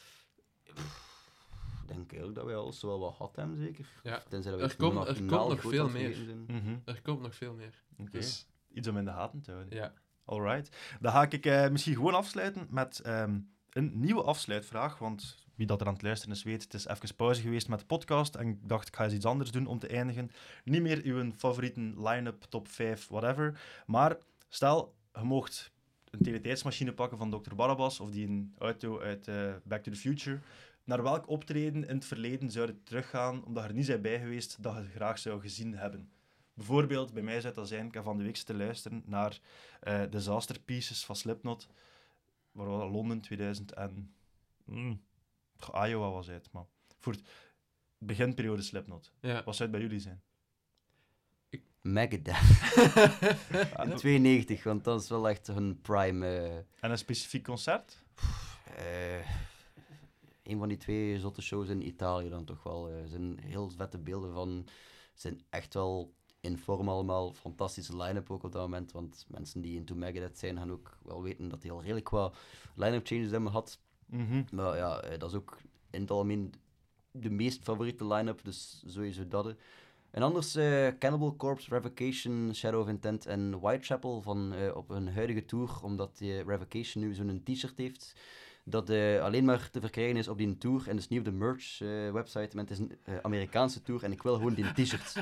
Denk eigenlijk dat wij alles wel wat gehad hebben, zeker. Ja. Tenzij dat Er we komt- nog er komt veel meer. Mhm, Er komt nog veel meer. Oké, Dus, iets om in de gaten te houden. ja. Alright. Dan ga ik eh, misschien gewoon afsluiten met ehm, een nieuwe afsluitvraag. Want wie dat er aan het luisteren is, weet, het is even pauze geweest met de podcast. En ik dacht, ik ga eens iets anders doen om te eindigen. Niet meer uw favoriete line-up, top 5, whatever. Maar stel, je mocht een teletijdsmachine pakken van Dr. Barabbas of die een auto uit eh, Back to the Future. Naar welk optreden in het verleden zou je teruggaan, omdat je er niet bent bij geweest, dat je het graag zou gezien hebben? Bijvoorbeeld, bij mij zou dat zijn, ik heb van de week te luisteren naar eh Disaster Pieces van Slipknot. Waar was dat? Londen 2000 en... Mm, Iowa was het, maar... Voor het beginperiode Slipknot. ja. Wat zou het bij jullie zijn? Megadeth. Ah, In 92, want dat is wel echt hun prime. eh, En een specifiek concert? eh, een van die twee zotte shows in Italië dan toch wel. eh, Er zijn heel vette beelden van. Ze zijn echt wel in vorm allemaal. Fantastische line-up ook op dat moment. Want mensen die into Megadeth zijn, gaan ook wel weten dat die al redelijk wat line-up changes hebben gehad. Mhm. Maar ja, eh, dat is ook in het algemeen de meest favoriete line-up, dus sowieso dat. eh. En anders eh, Cannibal Corpse, Revocation, Shadow of Intent en Whitechapel van, eh, op hun huidige tour, omdat die Revocation nu zo'n t-shirt heeft dat eh, alleen maar te verkrijgen is op die tour en dus niet op de merch eh, website, maar het is een eh, Amerikaanse tour en ik wil gewoon die t-shirt.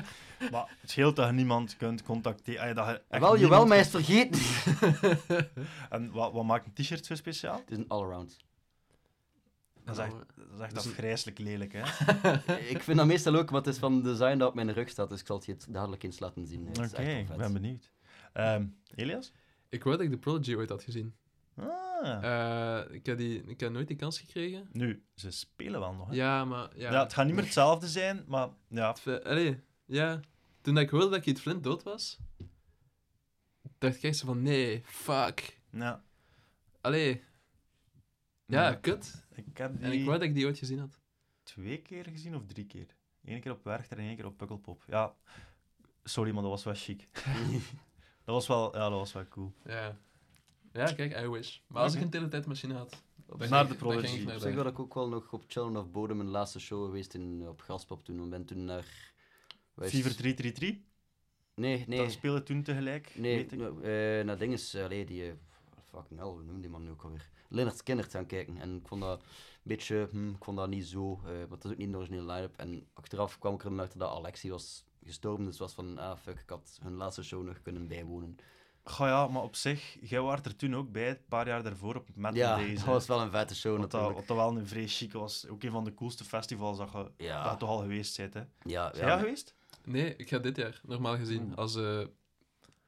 Maar het scheelt dat je niemand kunt contacteren. ja, dat je echt Wel, jawel, maar is vergeten. En wat, wat maakt een t-shirt zo speciaal? het is een all-around. Dat is echt, dat is echt Dus afgrijselijk lelijk, hè? ik vind dat meestal ook, het is van design dat op mijn rug staat, dus ik zal het je het dadelijk eens laten zien. Oké, ik ben benieuwd. Ehm, Elias? Ik wou dat ik de Prodigy ooit had gezien. Ah. Eh, ik, heb die, ik heb nooit die kans gekregen. Nu, ze spelen wel nog, hè? Ja, maar... Ja, Ja, het gaat niet meer hetzelfde zijn, maar ja. Allee, ja. Toen ik hoorde dat Keith Flint dood was, dacht ik echt van, nee, fuck. ja. Allee, ja, kut. Ik heb En ik die wou dat ik die ooit gezien had. twee keer gezien of drie keer. Eén keer op Werchter en één keer op Pukkelpop. Ja, sorry, maar dat was wel chic. dat was wel, ja, dat was wel cool. Ja. Ja, kijk, I wish. Maar als ik een teletijdmachine had, dan Naar de dan ging Prodigy. ik naar zeg dat ik ook wel nog op Children of Bodom mijn laatste show geweest in, op Graspop toen. Ik ben toen naar... is- Fever 333, Nee, nee. dat speelde toen tegelijk, Nee, weet ik. nou, eh, naar dinges, allee, die... eh, fucking hell, hoe noemde die man nu ook alweer? Leonard Skinner gaan kijken. En ik vond dat een beetje, hm, ik vond dat niet zo, eh maar het is ook niet een originele line-up. En achteraf kwam ik er dan achter dat Alexi was gestorven, dus was van, ah fuck, ik had hun laatste show nog kunnen bijwonen. Goh ja, maar op zich, jij was er toen ook bij, een paar jaar daarvoor op Metal ja, Days. dat was wel een vette show Wat dat, natuurlijk. wat dat wel een vrij chic was. Ook een van de coolste festivals dat je Ja. dat toch al geweest bent. Hè. Ja, Zijn jij ja, geweest? Nee, ik ga dit jaar, normaal gezien, Oeh. als eh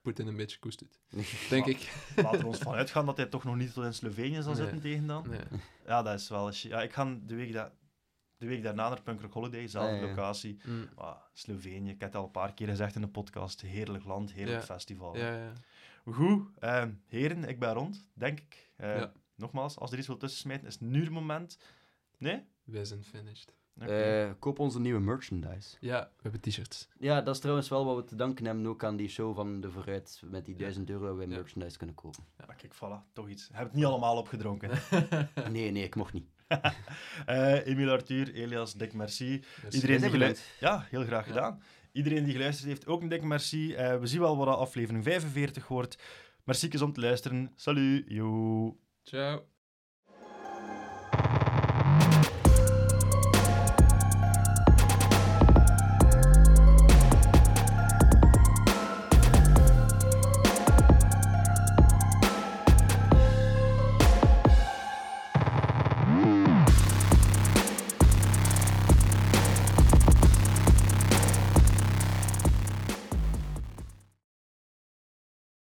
Poetin een beetje koest doet. Denk ik. Laten we ons van uitgaan dat hij toch nog niet tot in Slovenië zal Nee. zitten tegen dan. Nee. Ja, dat is wel een Ja, ik ga de week, dat, de week daarna naar Punk Rock Holiday, zelfde Ah, ja. locatie. Mm. Maar Slovenië, ik heb het al een paar keer gezegd in de podcast, heerlijk land, heerlijk Ja. festival. Ja, ja. Goed, ehm, heren, ik ben rond, denk ik. Eh, Ja. Nogmaals, als er iets wil tussen smijten, is het nu het moment. Nee? Wij zijn finished. Oké. Eh, koop onze nieuwe merchandise. Ja, we hebben t-shirts. Ja, dat is trouwens wel wat we te danken hebben ook aan die show van de Vooruit. Met die Ja. 1000 euro wij Ja. merchandise kunnen kopen. Maar kijk, voilà, toch iets. Je hebt het niet allemaal opgedronken. Nee, nee, ik mocht niet. Eh Emile Arthur, Elias, dik merci. Merci. Iedereen die geluisterd Ja, heel graag Ja. gedaan. Iedereen die geluisterd heeft, ook een dik merci. Eh, we zien wel wat aflevering 45 wordt. Merci om te luisteren. Salut, yo. Ciao.